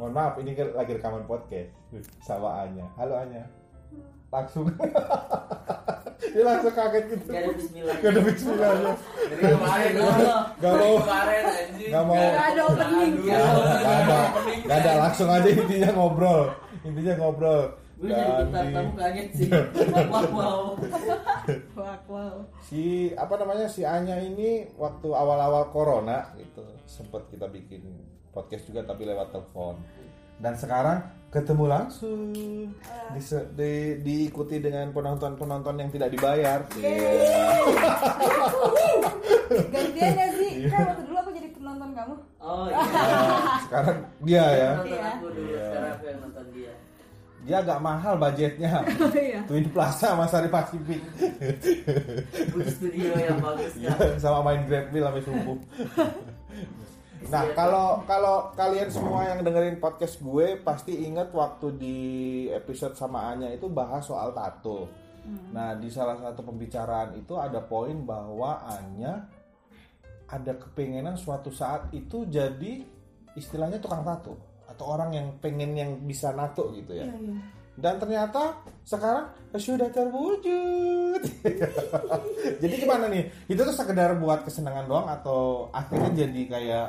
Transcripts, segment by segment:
Mohon maaf, ini lagi rekaman podcast sama Anya. Halo Anya. Langsung. Dia langsung kaget gitu. Gak ada bismillah. Gak ada bismillahnya. Dari kemarin dulu. Gak mau. Gak mau. Gak ada opening. Gak ada, gak ada, gak ada. Langsung aja intinya ngobrol. Intinya ngobrol. Gue jadi bentar kamu di- kaget sih. Wah wow. Wah, wow. si apa namanya si Anya ini waktu awal-awal corona gitu sempat kita bikin podcast juga tapi lewat telepon dan sekarang ketemu langsung Dise- di- diikuti dengan penonton-penonton yang tidak dibayar Iya. Gantian ya sih. Kan waktu dulu aku jadi penonton kamu. Oh iya. Nah, sekarang dia ya Iya. aku dulu. Sekarang aku yang nonton dia. dia agak mahal budgetnya Oh iya. Twin Plaza sama Sari Pacific Butuh studio yang bagus kan. sama main Grabwheel sampai subuh. Nah, kalau kalau kalian semua yang dengerin podcast gue pasti ingat waktu di episode sama Anya itu bahas soal tato. Nah, di salah satu pembicaraan itu ada poin bahwa Anya ada kepengenan suatu saat itu jadi istilahnya tukang tato atau orang yang pengen yang bisa nato gitu ya. Iya, iya. Dan ternyata sekarang sudah terwujud. jadi gimana nih? Itu tuh sekedar buat kesenangan doang atau akhirnya jadi kayak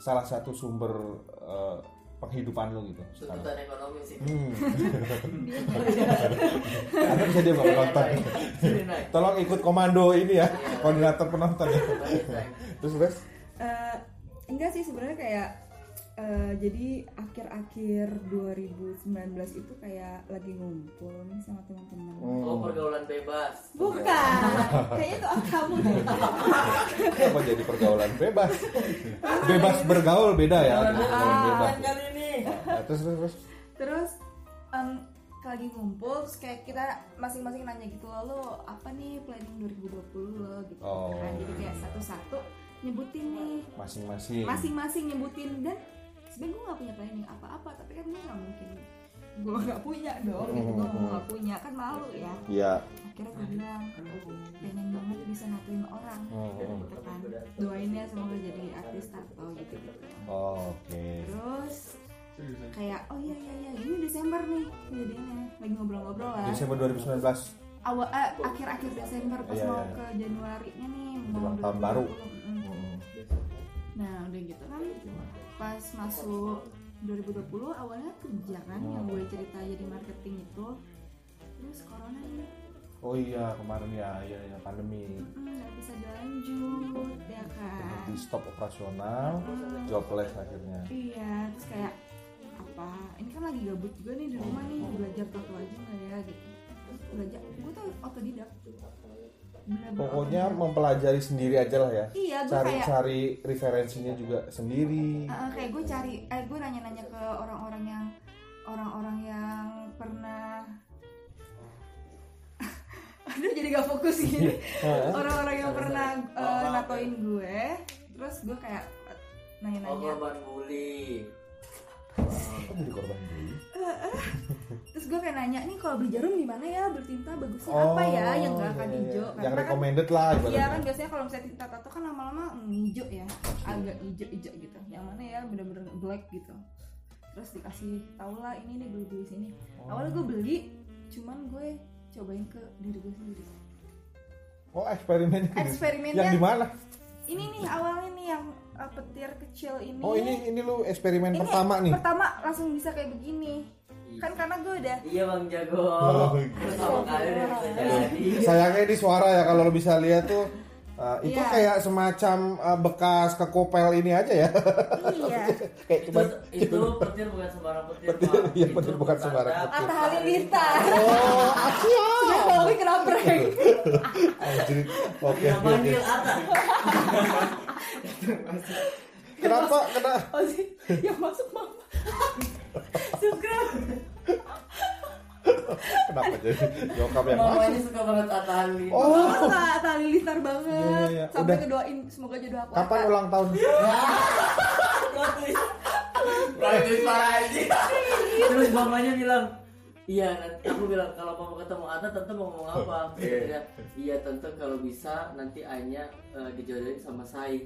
salah satu sumber eh, penghidupan lo gitu? Tuntutan ekonomi sih. Hmm. Karena bisa dia nonton. Tolong ikut komando ini ya, koordinator penonton ya. Terus terus. Eh, enggak sih sebenarnya kayak eh, jadi akhir-akhir 2019 itu kayak lagi ngumpul nih sama teman-teman. Hmm. Oh pergaulan bebas. Bukan, kayaknya itu kamu deh. Apa jadi pergaulan bebas? Bebas bergaul beda ya. Pergaulan bebas. kali ini. Nah, terus terus terus. Terus em, lagi ngumpul terus kayak kita masing-masing nanya gitu lalu apa nih planning 2020 lo gitu Oh. kan jadi kayak satu-satu nyebutin nih Masing-masing. masing-masing nyebutin dan sebenarnya gue gak punya planning apa-apa tapi kan gue gak mungkin gue gak punya dong gitu gue mau gak punya kan malu ya Iya. akhirnya gue bilang pengen banget bisa natuin orang Hmm, gitu kan doain ya semoga jadi artis tato gitu gitu Oh, Oke. terus kayak oh iya iya iya ini Desember nih kejadiannya lagi ngobrol-ngobrol lah Desember 2019. awal eh, akhir-akhir Desember pas Iya, mau iya. ke Januarinya nih Menjelang mau tahun baru. 2020. Mm. Hmm. nah udah gitu kan pas masuk 2020 awalnya kerja kan yang gue cerita jadi marketing itu. Terus corona nih Oh iya kemarin ya, ya, ya pandemi. mm, nggak bisa dilanjut ya kan? Di stop operasional, jobless akhirnya. iya terus kayak apa? Ini kan lagi gabut juga nih di rumah nih belajar tato aja nggak ya gitu. Belajar gue tuh otodidak Bener-bener Pokoknya otodidak. mempelajari sendiri aja lah ya. iya gue kayak Cari-cari referensinya juga sendiri. Uh, kayak gue cari eh gue nanya-nanya ke orang-orang yang orang-orang yang pernah aduh jadi gak fokus gini orang-orang yang pernah uh, Apa? natoin gue terus gue kayak Oh nanya-nanya korban bully. Kok jadi korban bully? terus gue kayak nanya nih kalau beli jarum gimana ya bertinta bagusnya Oh, apa ya yang gak akan iya, iya. hijau Yang Karena kan- recommended lah Iya kan biasanya kalau misalnya tinta tato kan lama-lama hijau ya, agak hijau-hijau gitu. Yang mana ya bener-bener black gitu. Terus dikasih tau lah ini nih beli beli sini. Awalnya gue beli, cuman gue cobain ke diri gue sendiri. Oh eksperimen Eksperimennya Yang di mana? ini nih awalnya nih yang uh, petir kecil ini. Oh ini ini lu eksperimen Ini pertama nih. Pertama langsung bisa kayak begini. Kan karena gue udah Iya bang jago. Oh, Pertama kali udah bisa jadi. Sayangnya di suara ya kalau lo bisa lihat tuh uh, itu Iya. kayak semacam uh, bekas kekopel ini aja ya. iya. kayak Itu cuma itu petir bukan sembarang petir. Petir, iya, petir bukan sembarang petir. Atta Halilintar. Oh, Asia. Kalau gue kena prank. Anjir. Oke, oke. manggil Atta. Kenapa? Kena Oh yang masuk mama. Subscribe. Kenapa jadi nyokap yang Mama masuk? ini suka banget Atta Halilintar. Oh, Masa tali listar banget. Iya, iya, iya. Sampai Udah. ngedoain semoga jodoh aku. kapan ulang tahun? Plot twist. Plot twist parah aja. Terus mamanya bilang, Iya, nanti aku bilang kalau mau ketemu Ata tante mau ngomong apa? Iya, iya tante kalau bisa nanti Anya eh, dijodohin sama Sai.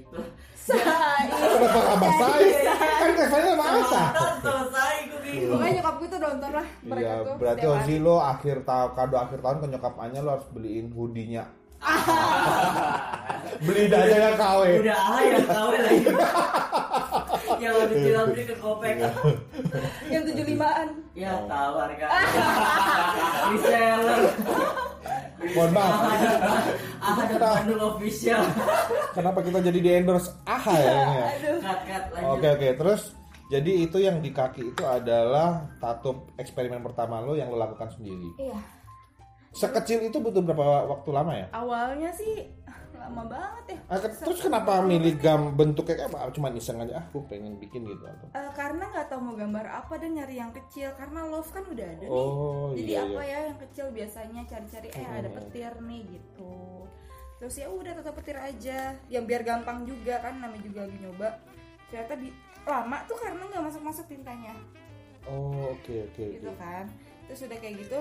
Say. Kenapa sama saya? Kan Kevin sama. Tante sama Sai gue bingung. Pokoknya nyokap gue tuh nonton lah mereka Iya, tuh. berarti Ozi lo akhir tahun kado akhir tahun ke nyokap Anya lo harus beliin hoodie-nya. Beli aja ya KW. Udah ah ya kau lagi. Yang habis bilang beli ke kopek. yang tujuh limaan. Ya tahu harga. Reseller. Mohon maaf. Ah, ada Bandung official. Kenapa kita jadi di endorse AHA ya ini ya? Cut cut lanjut. Oke oke, terus jadi itu yang di kaki itu adalah tato eksperimen pertama lo yang lo lakukan sendiri. Iya. Sekecil itu butuh berapa waktu lama ya? Awalnya sih lama banget ya. Ah, terus kenapa milih gam bentuknya kayak apa? Cuma iseng aja, ah gue pengen bikin gitu atau? Eh, karena nggak tahu mau gambar apa dan nyari yang kecil karena love kan udah ada nih. Oh Jadi iya apa iya. ya yang kecil biasanya cari-cari eh ada Hmm. petir nih gitu. Terus ya udah tetap petir aja. Yang biar gampang juga kan namanya juga lagi nyoba. Ternyata bi- lama tuh karena nggak masuk-masuk tintanya Oh oke oke gitu oke. kan. Terus udah kayak gitu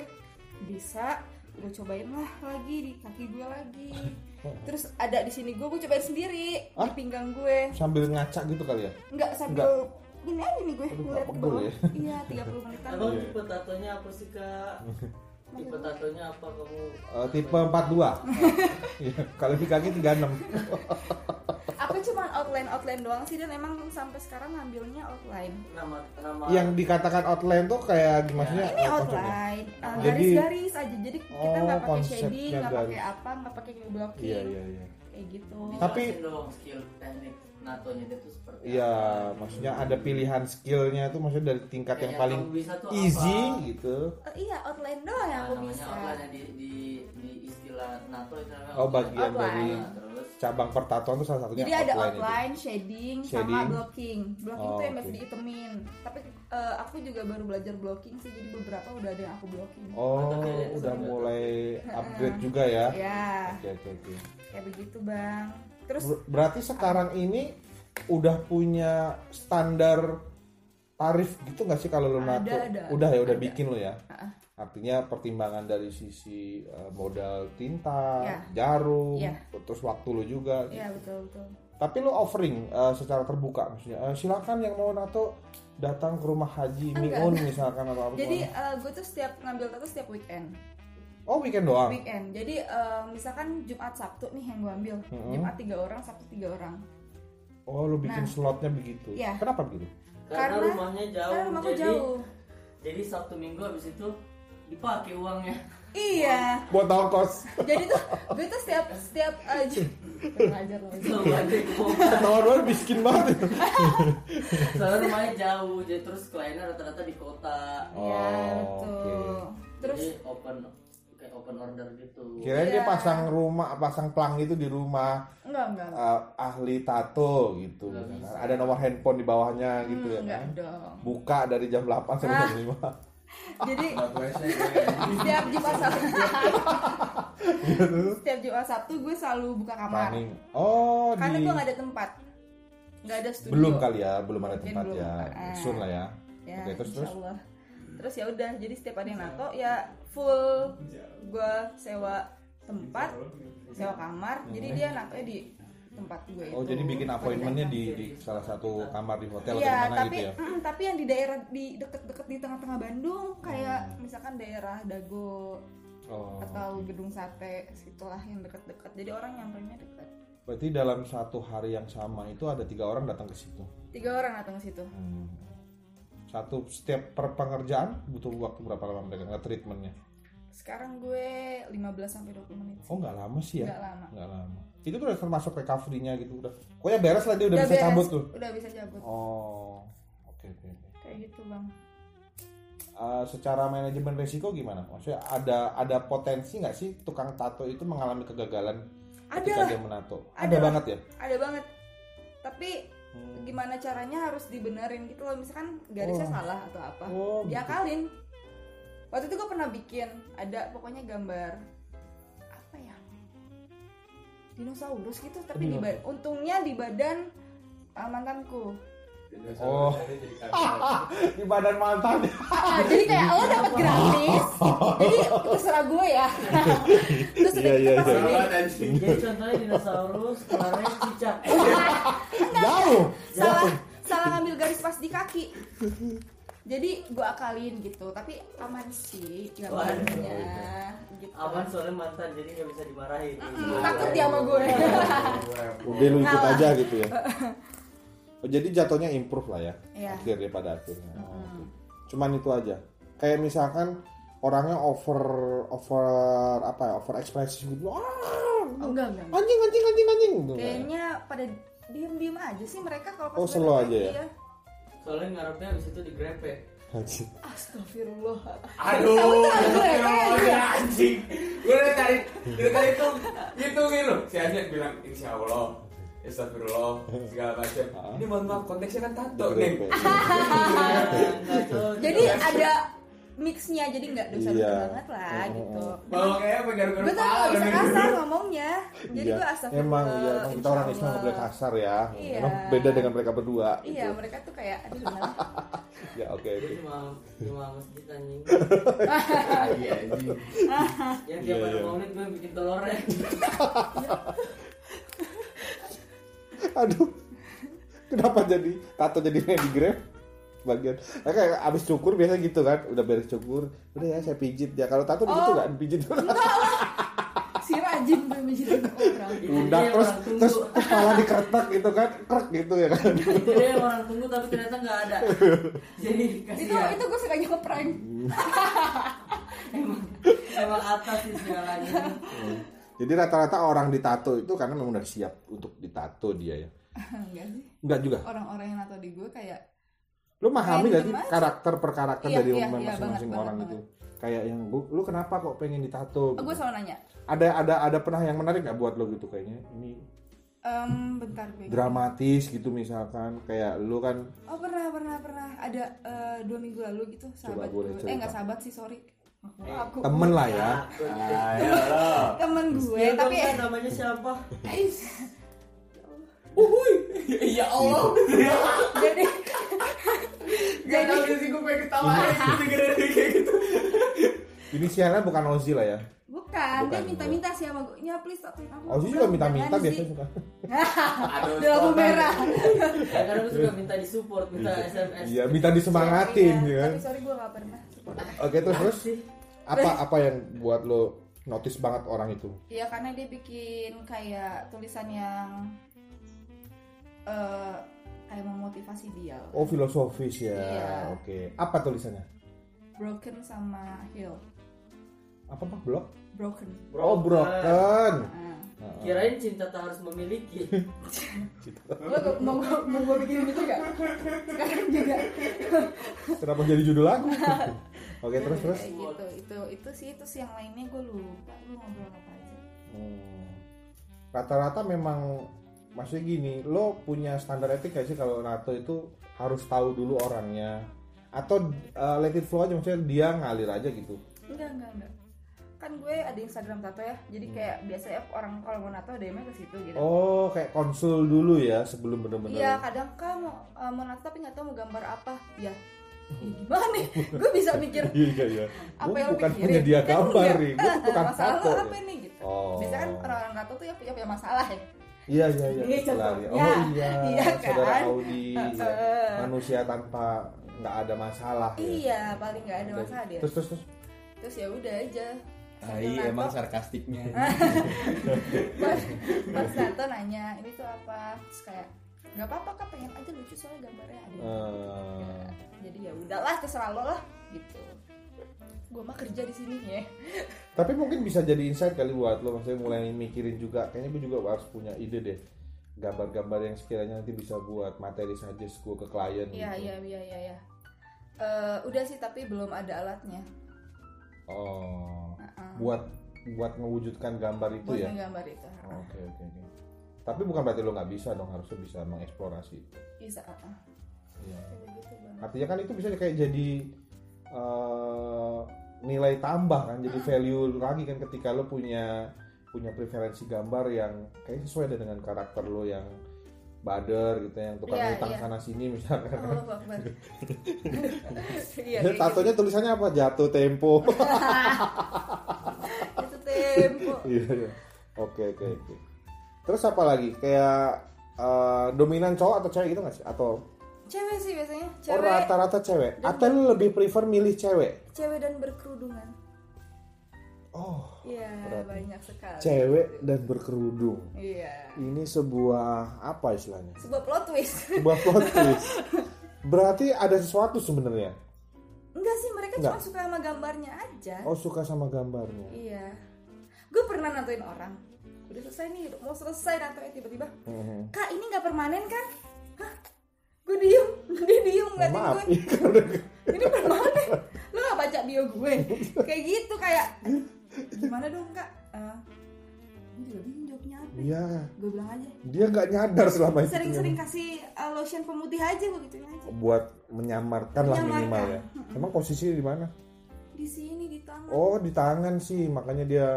bisa gue cobain lah lagi di kaki gue lagi. Terus ada di sini gue gue cobain sendiri Hah? di pinggang gue. Sambil ngaca gitu kali ya? Nggak sambil ini aja nih gue Aduh, ngeliat ke bawah. ya. Iya 30 menitan. Abang Iya. tipe tatonya apa sih kak? Tipe tatonya apa kamu? Eh, tipe 42 Iya, Kalau di kaki 36 aku cuma outline outline doang sih dan emang sampai sekarang ngambilnya outline. Nama nama. Yang dikatakan outline tuh kayak gimana? ini outline uh, garis-garis aja. Jadi kita Oh, nggak pakai konsepnya shading nggak pakai apa nggak pakai blocking. Iya iya iya. Kayak gitu. Tapi- Dijelasin dong skill teknik natonya itu seperti Iya, apa. maksudnya ada pilihan skillnya tuh maksudnya dari tingkat yang Yang paling easy apa? gitu. Eh, iya outline doang yang Nah, aku namanya bisa outline yang di, di, di istilah NATO itu Oh, outline. bagian Outline. dari terus cabang pertatuan tuh salah satunya jadi ada outline, outline shading, Shading. sama blocking blocking Oh, tuh yang oke. biasa diitemin tapi eh, aku juga baru belajar blocking sih jadi beberapa udah ada yang aku blocking itu. Oh, Oke, udah mulai upgrade juga ya. ya Oke oke oke. kayak begitu bang terus Ber- Berarti sekarang ini udah punya standar tarif gitu nggak sih kalau lo Ada, nato? ada, udah ya, udah ada. bikin lo ya. Artinya pertimbangan dari sisi eh, modal tinta, Ya. jarum, Ya. terus waktu lo juga. ya betul betul Tapi lo offering eh, secara terbuka maksudnya. eh, silakan yang mau nato datang ke rumah Haji Miun misalkan atau apa. Jadi gue tuh setiap ngambil tato setiap weekend. Oh weekend doang. Weekend. Jadi eh, misalkan Jumat Sabtu nih yang gue ambil. Mm-mm. Jumat tiga orang, Sabtu tiga orang. Oh lo bikin Nah. slotnya begitu. Iya. Kenapa begitu? karena, Karena- rumahnya jauh Karena rumahku jadi jauh. jadi Sabtu Minggu habis itu dipakai uangnya Iya. Buat ongkos. Jadi tuh gue tuh setiap setiap aja. Ngajar loh. Kok. Ketahuan miskin banget. itu. soalnya rumahnya jauh jadi terus kliennya rata-rata di kota Iya Oh, betul. Terus jadi open open order gitu Kirain dia Iya. pasang rumah, pasang plang itu di rumah enggak enggak. eh, ahli tato gitu. Nggak bisa. Ada nomor handphone di bawahnya gitu ya Hmm, enggak kan. dong. Buka dari jam 8 sampai jam 5. Jadi setiap Jumat Sabtu setiap Jumat Sabtu gue selalu buka kamar. Planning. Oh, Karena di gue nggak ada tempat. Nggak ada studio. belum kali ya, belum ada Mungkin tempat belum. ya. Ah. Soon lah ya. ya Oke, terus terus. insyaallah. Terus ya udah jadi setiap ada yang nato ya full gue sewa tempat sewa kamar jadi dia nato di tempat gue itu Hmm. Oh, jadi bikin appointmentnya di, di salah satu kamar di hotel atau di Iya, mana tapi gitu ya. mm, tapi yang di daerah di deket-deket di tengah-tengah Bandung kayak misalkan daerah Dago Hmm. Oh. atau gedung sate situlah yang deket-deket jadi orang nyampainya deket Berarti dalam satu hari yang sama itu ada tiga orang datang ke situ. tiga orang datang ke situ Hmm. Satu setiap per pengerjaan butuh waktu berapa lama mereka nge treatmentnya? sekarang gue 15 sampai 20 menit sih. Oh nggak lama sih ya? Nggak lama Nggak lama. Itu tuh udah termasuk recovery-nya gitu udah. Pokoknya beres lah dia udah, bisa beres, cabut tuh. udah bisa cabut Oh, oke oke. oke. kayak gitu bang Uh, secara manajemen resiko gimana? Maksudnya ada ada potensi nggak sih tukang tato itu mengalami kegagalan ada ketika dia menato? Ada banget ya. ada banget tapi Hmm. gimana caranya harus dibenerin gitu loh misalkan garisnya Oh. salah atau apa Oh, gitu. diakalin waktu itu gue pernah bikin ada pokoknya gambar apa ya dinosaurus gitu tapi di untungnya di badan uh, mantanku Oh. di badan mantan. Ah, jadi kayak lo dapet gratis. Jadi terserah gue ya. Terus Iya, iya, iya. pasti Jadi contohnya dinosaurus, kelarnya cicak. jauh. Salah salah ngambil garis pas di kaki. Jadi gue akalin gitu tapi aman sih gambarnya gitu. Aman soalnya mantan, jadi nggak bisa dimarahin. Hmm, takut dia sama gue. Udah lu ikut aja gitu ya oh, jadi jatuhnya improve lah ya Iya. akhirnya pada akhirnya oke. cuman itu aja kayak misalkan orangnya over over apa ya over ekspresif gitu ah, oh, enggak enggak enggak. anjing anjing anjing anjing gitu kayaknya pada diem diem aja sih mereka kalau pas Oh, slow nanya, aja ya? Soalnya ngarepnya abis itu digrepe. Anjing. astagfirullah Aduh, ya, astagfirullah, anjing. Gue dari tadi, dari tadi tuh ngitungin loh. Si Azet bilang insya Allah, astagfirullah, segala macam. Ini mohon maaf, konteksnya kan tato nih. Jadi ada mixnya jadi nggak dosa dosa Iya. banget lah Oh, gitu Bawa kayak apa garuk-garuk gue tuh kepala. nggak bisa kasar ngomongnya jadi Iya. gue astagfirullah emang ya emang kita orang Islam nggak boleh kasar ya Iya. emang beda dengan mereka berdua iya gitu. mereka tuh kayak aduh gimana ya oke Dia oke cuma cuma masjid anjing. Iya, anjing. Yang Iya, tiap ada iya. maulid gue bikin telurnya. Aduh. Kenapa jadi tato jadi di grab? Bagian. Nah, kayak abis cukur biasa gitu kan. Udah beres cukur. Udah ya saya pijit. Ya kalau tato begitu Oh. kan pijit si rajin gue mijitin orang udah yang terus orang terus kepala dikeretak gitu kan. Krek gitu ya kan. Dia yang orang tunggu tapi ternyata nggak ada. Jadi itu kasihan. itu gue suka ngeprank Emang emang atas sih segalanya. Jadi rata-rata orang ditato itu karena memang udah siap untuk ditato dia ya. Enggak sih. Enggak juga? Orang-orang yang nato di gue kayak lu memahami gak sih aja. karakter per karakter Iya, dari iya, iya, masing-masing banget, orang banget, gitu kayak yang "Lu- lu kenapa kok pengen ditato oh, gue selalu nanya. Ada ada ada pernah yang menarik nggak buat lo gitu kayaknya? Ini Em, bentar gue dramatis gitu misalkan. Kayak lu kan oh pernah pernah pernah. Ada eh, dua minggu lalu gitu sahabat boleh gue eh nggak sahabat sih sorry aku temen lah ya. Temen gue Ya, tapi tapi namanya siapa? Ya Allah. jadi Gak tau sih gue pengen ketawa kayak gitu. inisialnya bukan Ozzy lah ya? Bukan, dia minta-minta sih sama gue ya please tatuin aku Aku juga minta-minta "Jangan biasanya sih." suka. Aduh, lampu merah. Ya karena gue juga minta disupport, minta SMS. iya minta disemangatin Iya, ya kan? tapi sorry gue gak pernah oke terus terus? Sih. Apa apa yang buat lo notice banget orang itu? Iya karena dia bikin kayak tulisan yang eh kayak memotivasi dia. Oh filosofis ya Iya. oke. Apa tulisannya? Broken sama heal. Apa pak? Blog broken. Oh broken. Nah. Kirain cinta tak harus memiliki. lo gak- mau mau gue bikin itu gak sekarang juga kenapa jadi judul lagu oke terus terus? Gitu. Itu itu sih itu sih yang lainnya gue lupa. Lu ngobrol apa aja? Hmm. Rata-rata memang maksudnya gini, lo punya standar etik gak sih kalau NATO itu harus tahu dulu orangnya? Atau uh, let it flow aja maksudnya dia ngalir aja gitu. enggak enggak enggak. Kan gue ada Instagram tato ya jadi kayak biasanya orang kalau mau nato DM ke situ gitu. Oh, kayak konsul dulu ya sebelum Iya bener-bener. kadang kan mau uh, mau nato tapi nggak tahu mau gambar apa. Ya ya gimana nih gue bisa mikir Iya iya. apa Gua yang bukan pikirin punya dia Kan gambar nih, gue Eh, tukang masalah lo tato. apa nih gitu Oh. biasanya kan orang-orang tato tuh ya punya, punya masalah ya Iya iya iya. Ini Lari. contohnya. Oh iya, Iya saudara kan? Audi. ya. Heeh. Manusia tanpa nggak ada masalah. ya. iya paling nggak ada masalah dia Terus terus terus. terus ya udah aja Ah, emang sarkastiknya. pas pas nato nanya ini tuh apa terus kayak nggak apa-apa kak pengen aja lucu soalnya gambarnya ada Eh, jadi ya udahlah terserah lo lah gitu gue mah kerja di sini ya Tapi mungkin bisa jadi insight kali buat lo maksudnya mulai mikirin juga kayaknya gue juga harus punya ide deh gambar-gambar yang sekiranya nanti bisa buat materi suggest gue ke klien iya gitu. iya iya iya iya Eh, udah sih tapi belum ada alatnya Oh, Heeh. buat buat mewujudkan gambar itu buat ya. ngegambar itu Oke oke oke. Tapi bukan berarti lo nggak bisa dong harusnya bisa mengeksplorasi. bisa heeh. Iya. Gitu Bang. Artinya kan itu bisa kayak jadi eh, nilai tambah kan, jadi value lagi kan ketika lo punya punya preferensi gambar yang kayak sesuai dengan karakter lo yang bader gitu yang tukang Iya, utang iya. sana sini misalkan. Akbar. Iya, Ya, kayak tatonya tulisannya apa? Jatuh tempo. itu tempo. Iya, iya. Oke, oke, oke. Terus apa lagi? Kayak eh, dominan cowok atau cewek gitu nggak sih? Atau Cewek sih biasanya. oh, Cewek, rata-rata cewek? Atau lu lebih prefer milih cewek? cewek dan berkerudungan. Oh, Iya, banyak sekali. cewek dan berkerudung. Iya. Ini sebuah apa istilahnya? Sebuah plot twist. Sebuah plot twist. Berarti ada sesuatu sebenarnya. Enggak sih, mereka Enggak. cuma suka sama gambarnya aja. Oh, suka sama gambarnya. Iya. Gue pernah natoin orang. Udah selesai nih, mau selesai natoin tiba-tiba. Mhm. Kak, ini nggak permanen kan? Hah? Gue diem, dia diem ngeliatin Maaf, gue. iya, Ini permanen. Lo gak baca bio gue? Kayak gitu kayak. Gimana dong kak? Eh, gue juga bingung jawabnya apa. Iya, Gue bilang aja. dia nggak nyadar selama itu. Sering-sering kasih uh, lotion pemutih aja gue gituin aja. buat menyamarkan lah minimal ya. Emang posisi di mana? Di sini di tangan. Oh di tangan sih makanya dia.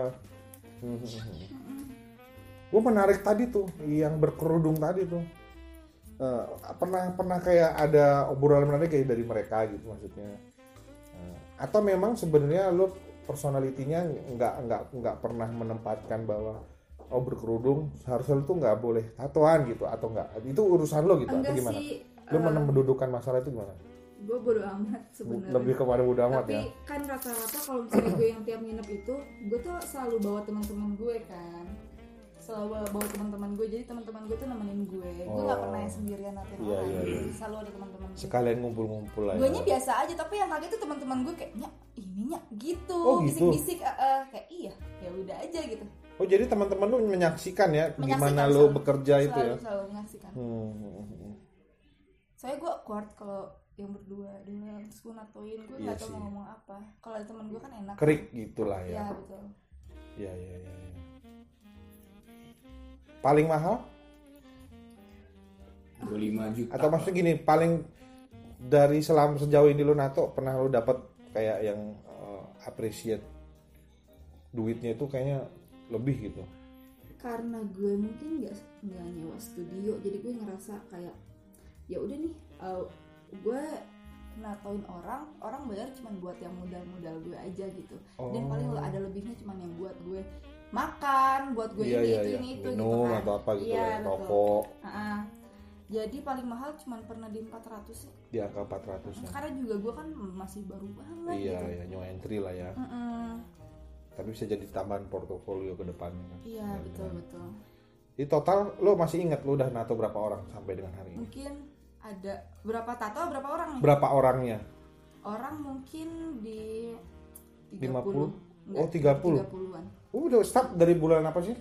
Gue menarik tadi tuh yang berkerudung tadi tuh. Eh, pernah pernah kayak ada obrolan menarik kayak dari mereka gitu maksudnya. Eh, atau memang sebenarnya lo personalitinya nggak nggak nggak pernah menempatkan bahwa oh berkerudung seharusnya lo tuh nggak boleh tatoan gitu atau nggak itu urusan lo gitu Enggak atau gimana? sih. Lo eh, mendudukan masalah itu gimana? gue bodo amat sebenarnya. Lebih kepada bodo amat tapi ya. kan rata-rata kalau misalnya gue yang tiap nginep itu gue tuh selalu bawa teman-teman gue kan selalu bawa, teman-teman gue jadi teman-teman gue tuh nemenin gue gue nggak Oh. pernah yang sendirian natin Iya, orang iya, iya. Jadi selalu ada teman-teman gue Sekalian ngumpul-ngumpul lah. gue ya. biasa aja tapi yang kaget tuh teman-teman gue kayak nyak ini nyak gitu Oh, gitu? bisik-bisik eh, eh, kayak iya ya udah aja gitu Oh jadi teman-teman lu menyaksikan ya Menyaksikan gimana lu selalu. bekerja itu selalu ya? selalu menyaksikan Hmm. soalnya gue awkward kalau yang berdua dua terus gue natoin gue Iya nggak tahu mau ngomong apa kalau ada teman gue kan enak Kerik gitulah ya ya. betul Iya iya iya. iya. Paling mahal 25 juta. atau maksudnya gini paling dari selama sejauh ini lu nato pernah lu dapat kayak yang eh, appreciate duitnya itu kayaknya lebih gitu. karena gue mungkin nggak nggak nyewa studio jadi gue ngerasa kayak ya udah nih uh, gue natoin orang orang bayar cuma buat yang modal-modal gue aja gitu dan Oh. paling ada lebihnya cuma yang buat gue makan buat gue Iya ini iya itu iya. ini itu Minum gitu kan atau apa gitu Iya, ya, rokok Ah, jadi paling mahal cuma pernah di 400 sih di angka 400 ya. karena juga gue kan masih baru banget Iya gitu iya new entry lah ya. Mm-mm. Tapi bisa jadi tambahan portofolio ke depannya kan. iya Benar, betul benar. betul Di total lo masih ingat lo udah nato berapa orang sampai dengan hari ini? mungkin ada berapa tato berapa orang nih Berapa orangnya? orang mungkin di 50? 30 Oh, 30. 30-an Oh, udah start dari bulan apa sih?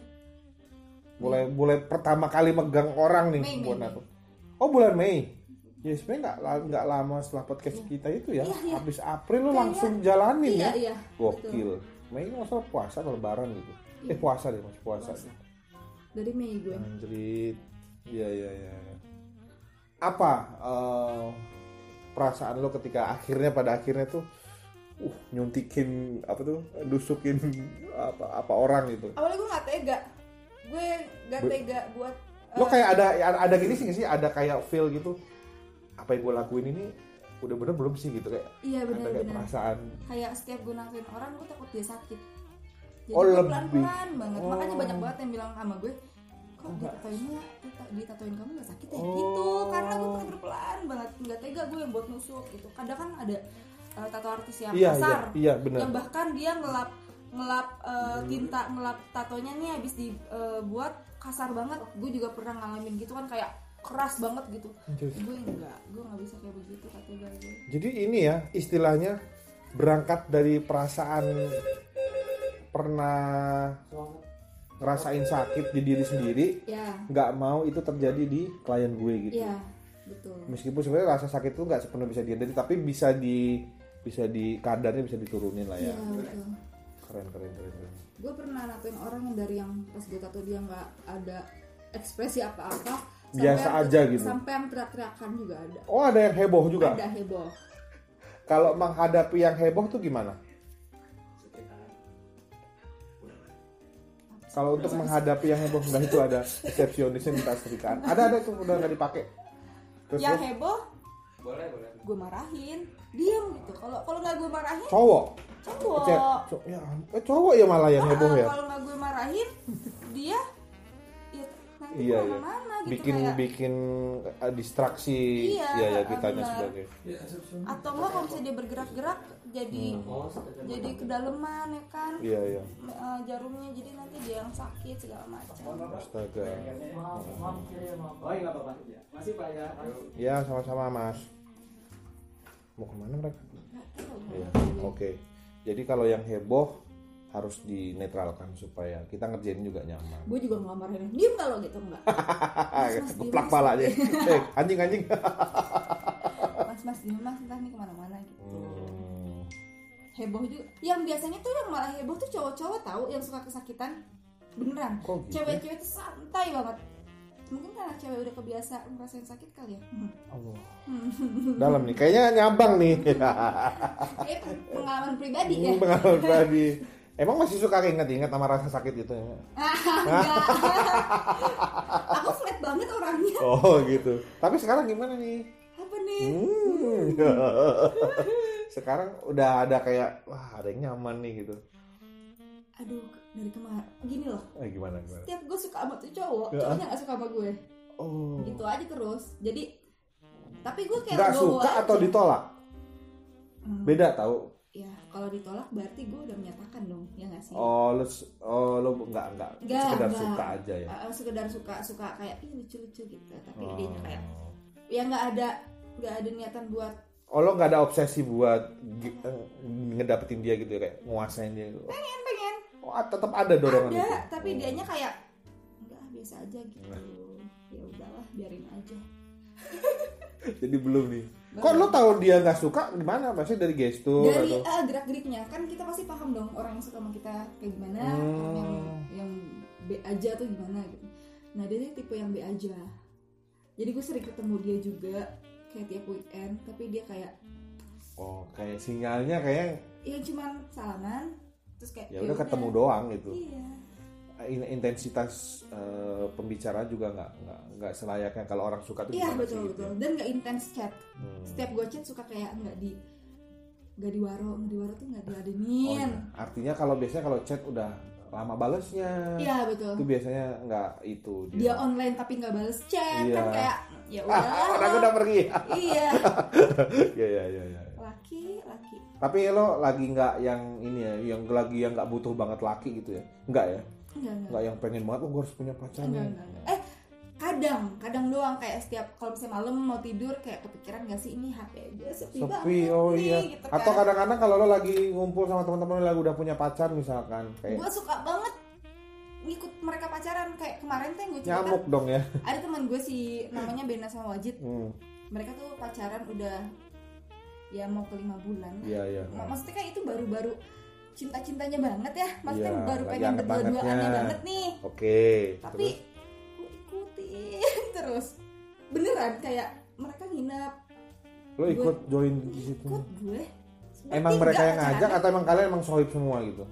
Mulai mulai pertama kali megang orang nih Mei, buat Mei, nato. Oh, bulan Mei. Ya sebenarnya nggak nggak lama setelah podcast kita itu ya. Iya, iya. Habis April lo Kayaknya- langsung jalanin iya ya. iya Gokil. Mei ini masalah puasa atau lebaran gitu. Iya. Eh puasa deh, masih puasa. Puasa. dari Mei gue Anjrit. Iya iya iya. Apa eh, perasaan lo ketika akhirnya pada akhirnya tuh uh nyuntikin apa tuh? Dusukin apa apa orang gitu. awalnya gue nggak tega. Gue nggak Be- tega buat Lo eh, kayak ada ada gini sih nggak sih? Ada kayak feel gitu. Apa yang gue lakuin ini udah bener belum sih gitu? Kayak iya ada kayak benar-benar perasaan. Kayak setiap gue nangkrin orang gue takut dia sakit. Jadi Oh, gue lebih. pelan-pelan banget. Makanya Oh. banyak banget yang bilang sama gue kok ditatoinnya dita- ditatoin kamu gak sakit ya? Oh. gitu. Karena gue bener-bener pelan banget. Nggak tega gue yang buat nusuk gitu. Kadang kan ada uh, tato artis yang iya iya kasar iya bener yang bahkan dia ngelap ngelap uh, tinta ngelap tatonya nih habis dibuat kasar banget. Gue juga pernah ngalamin gitu kan kayak keras banget gitu. Anjir. gue enggak gue nggak bisa kayak begitu kata gue Jadi ini ya istilahnya berangkat dari perasaan pernah ngerasain sakit di diri sendiri, ya nggak mau itu terjadi di klien gue gitu. ya betul. Meskipun sebenarnya rasa sakit itu nggak sepenuhnya bisa dihindari, tapi bisa di bisa di kadarnya bisa diturunin lah iya ya. betul Keren keren keren. keren. gue pernah natoin orang yang dari yang pas gue tato dia nggak ada ekspresi apa-apa Biasa yang- aja gitu. sampai yang teriak-teriakan juga ada Oh ada yang heboh juga. ada heboh Kalau menghadapi yang heboh tuh gimana? Kalau untuk menghadapi yang heboh enggak itu ada resepsionisnya minta setrikaan. Ada ada tuh udah nggak dipakai. Terus, yang heboh boleh boleh gue marahin diem gitu kalau kalau nggak gue marahin cowok. cowok Cek, co- ya, eh, cowok ya malah yang heboh Ah, ya. kalau nggak gue marahin dia ya nanti Iya, iya. ke mana-mana gitu Bikin kayak bikin eh, distraksi Iya, ya ya ah, kitanya sebagai. atau enggak kalau misalnya dia bergerak-gerak jadi Oh, sekedar jadi kedalaman ya kan Iya iya. Eh, jarumnya jadi nanti dia yang sakit segala macam Astaga. maaf maaf kiri maaf Oh, nggak apa-apa. Ya. Masih Pak ya. Ya sama-sama Mas. Mau ke mana mereka? Iya. Oke. Jadi kalau yang heboh harus dinetralkan supaya kita ngerjain juga nyaman. gue juga nggak marahin diem kalau gitu enggak Geplak pala aja. Eh, anjing anjing. mas mas diem mas entah nih ke mana-mana gitu Hmm. heboh juga yang biasanya tuh yang malah heboh tuh cowok-cowok tahu yang suka kesakitan beneran gitu? cewek-cewek tuh santai banget mungkin karena cewek udah kebiasa ngerasain sakit kali ya Allah. Dalam nih, kayaknya nyabang nih. Kayak pengalaman pribadi ya Pengalaman pribadi. Emang masih suka inget-inget sama rasa sakit itu ya? Enggak. aku flat banget orangnya Oh gitu. Tapi sekarang gimana nih? apa nih Hmm. sekarang udah ada kayak wah ada yang nyaman nih gitu. aduh dari kemarin gini loh Eh gimana gimana? tiap gue suka sama tuh cowok Ya. cowoknya gak suka sama gue Oh. gitu aja terus jadi tapi gue kayak legowo suka aja. atau ditolak? Hmm, Beda tahu. ya kalau ditolak berarti gue udah menyatakan dong ya nggak sih Oh, lu oh lu nggak nggak sekedar nggak. suka aja ya. Uh, sekedar suka suka kayak ih lucu-lucu gitu tapi Oh. dia kayak ya nggak ada nggak ada niatan buat Oh, lo nggak ada obsesi buat eh, ngedapetin dia gitu ya kayak nguasain dia. gitu. pengen tetap ada dorongan ada itu. tapi Oh. dianya kayak enggak biasa aja gitu ya udahlah biarin aja Jadi belum nih. Kok lo tahu dia nggak suka gimana? Maksudnya dari gestur dari atau? uh, gerak geriknya kan kita pasti paham dong orang yang suka sama kita kayak gimana Hmm. yang yang B aja tuh gimana gitu nah dia tuh tipe yang B aja jadi gue sering ketemu dia juga kayak tiap weekend tapi dia kayak Oh, kayak sinyalnya kayak ya cuman salaman terus kayak ya udah ketemu doang gitu. iya In- intensitas eh, pembicaraan juga nggak nggak nggak selayaknya kalau orang suka tuh iya betul sih, gitu betul ya. dan nggak intens chat Hmm. setiap gue chat suka kayak nggak di nggak di waro nggak di waro tuh nggak Oh, diladenin iya. Artinya kalau biasanya kalau chat udah lama balesnya. iya betul Itu biasanya nggak itu dia online tapi nggak bales chat Iya. kan kayak ya Ah, orang udah udah pergi. iya Iya iya iya. iya. Laki laki Tapi lo lagi nggak yang ini ya, yang lagi yang nggak butuh banget laki gitu ya? Nggak ya? Nggak yang pengen banget, oh gue harus punya pacar enggak, nih. enggak, enggak. eh kadang kadang doang kayak setiap kalau misalnya malam mau tidur kayak kepikiran gak sih ini HP gue sepi, Sepi, banget oh nih, iya. gitu Atau kan. kadang-kadang kalau lo lagi ngumpul sama teman-teman lo lagi udah punya pacar misalkan, kayak gue suka banget ngikut mereka pacaran kayak kemarin tuh yang gue cerita nyamuk dong ya. ada teman gue si namanya Bena sama Wajid Hmm, mereka tuh pacaran udah ya mau ke lima bulan Iya iya. Mak- maksudnya kan itu baru-baru cinta-cintanya banget ya maksudnya Iya, baru pengen berdua-duaannya banget nih Oke. tapi gue ikutin terus beneran kayak mereka nginep lo ikut join di situ. ikut gue Emang mereka yang ngajak pacarannya. atau emang kalian emang sohib semua gitu?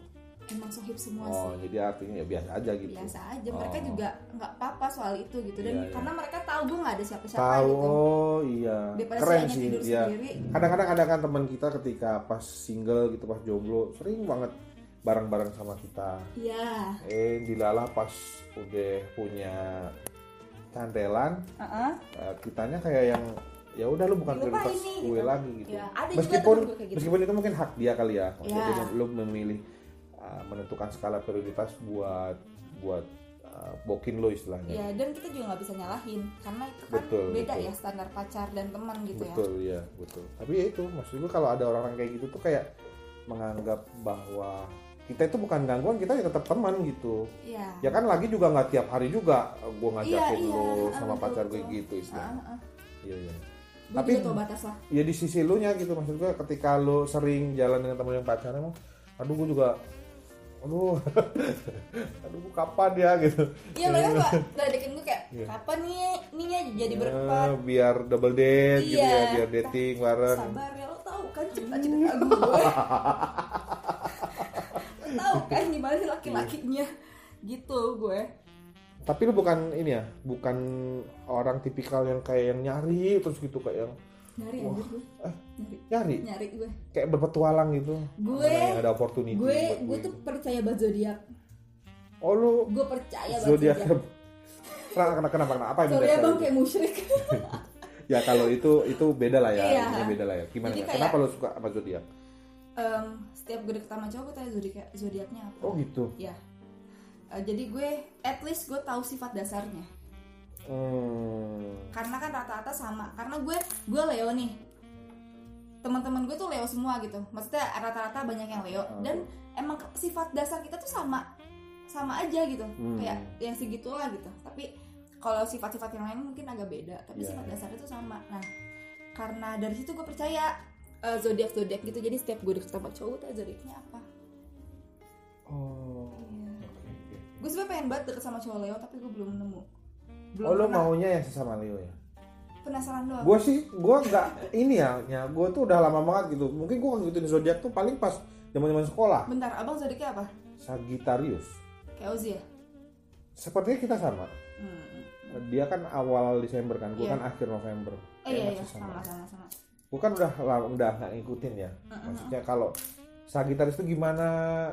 Emang sohib semua Oh, sih jadi artinya ya biasa aja gitu. biasa aja mereka Oh. juga nggak apa-apa soal itu gitu dan Iya, iya. karena mereka tahu gue nggak ada siapa-siapa Tahu, gitu oh iya. daripada Keren sih, tidur iya. sendiri Kadang-kadang ada kan teman kita ketika pas single gitu, pas jomblo, sering banget bareng-bareng sama kita. iya Eh, dilalah pas udah punya cantelan, Heeh. eh, kitanya kayak yang ya udah lu bukan prioritas gue gitu. lagi gitu. Ya, ada juga meskipun kayak gitu. meskipun itu mungkin hak dia kali ya. Maksudnya Ya. dia lu memilih uh, menentukan skala prioritas buat buat uh, bokin lo istilahnya. ya dan kita juga nggak bisa nyalahin karena itu kan Betul, beda betul. ya standar pacar dan teman gitu ya betul ya betul tapi ya itu maksud gue kalau ada orang-orang kayak gitu tuh kayak menganggap bahwa kita itu bukan gangguan kita ya tetap teman gitu iya ya kan lagi juga nggak tiap hari juga gue ngajakin Iya, iya. lo Ah, sama betul, pacar gue betul. gitu istilahnya Heeh, heeh. iya iya gue Tapi- batas lah ya di sisi lu nya gitu maksud gue ketika lu sering jalan dengan temen yang pacaran emang aduh gue juga aduh. Aduh kapan ya gitu. Iya mereka suka ngeledekin gue kayak Iya. kapan nih nih ya jadi berempat? biar double date gitu ya Iya. biar dating bareng. Sabar ya lo tahu kan cita-cita gue Lo tahu kan gimana sih laki-lakinya. Gitu gue. Tapi lu bukan ini ya, bukan orang tipikal yang kayak yang nyari terus gitu kayak yang nyari Wah. anjir gue Eh. nyari nyari nyari gue kayak berpetualang gitu. gue Mana yang ada opportunity. gue gue tuh percaya banget zodiak Oh lu gue percaya banget zodiak. Kenapa, kenapa, kenapa? Apa yang mendasari? bang kayak musyrik Ya kalau itu itu beda lah ya, Iya. ini beda lah ya. Gimana? Ya? Kenapa lu suka sama zodiak? Em, setiap gue deket sama cowok gue tanya zodiak zodiaknya apa Oh gitu. ya Eh, jadi gue at least gue tahu sifat dasarnya Hmm. karena kan rata-rata sama karena gue gue Leo nih teman-teman gue tuh Leo semua gitu maksudnya rata-rata banyak yang Leo Oh. dan emang sifat dasar kita tuh sama sama aja gitu Hmm. kayak yang segitulah gitu tapi kalau sifat-sifat yang lain mungkin agak beda tapi Iya, sifat iya. dasar itu sama nah karena dari situ gue percaya eh, zodiak zodiak gitu jadi setiap gue deket sama cowok tuh zodiaknya apa Oh. Iya. Gue sebenarnya pengen banget deket sama cowok Leo tapi gue belum nemu belum Oh lu pernah. maunya yang sesama Leo ya? penasaran doang Gue sih, gue nggak ini ya, ya gue tuh udah lama banget gitu. Mungkin gue ngikutin zodiak tuh paling pas zaman zaman sekolah. bentar abang zodiaknya apa Sagittarius. kayak Ozi ya Sepertinya kita sama. hmm. Dia kan awal Desember kan, gue Iya. kan akhir November. Eh, iya iya sama sama sama. Gue kan udah lama udah nggak ngikutin ya. Maksudnya kalau Sagittarius itu gimana?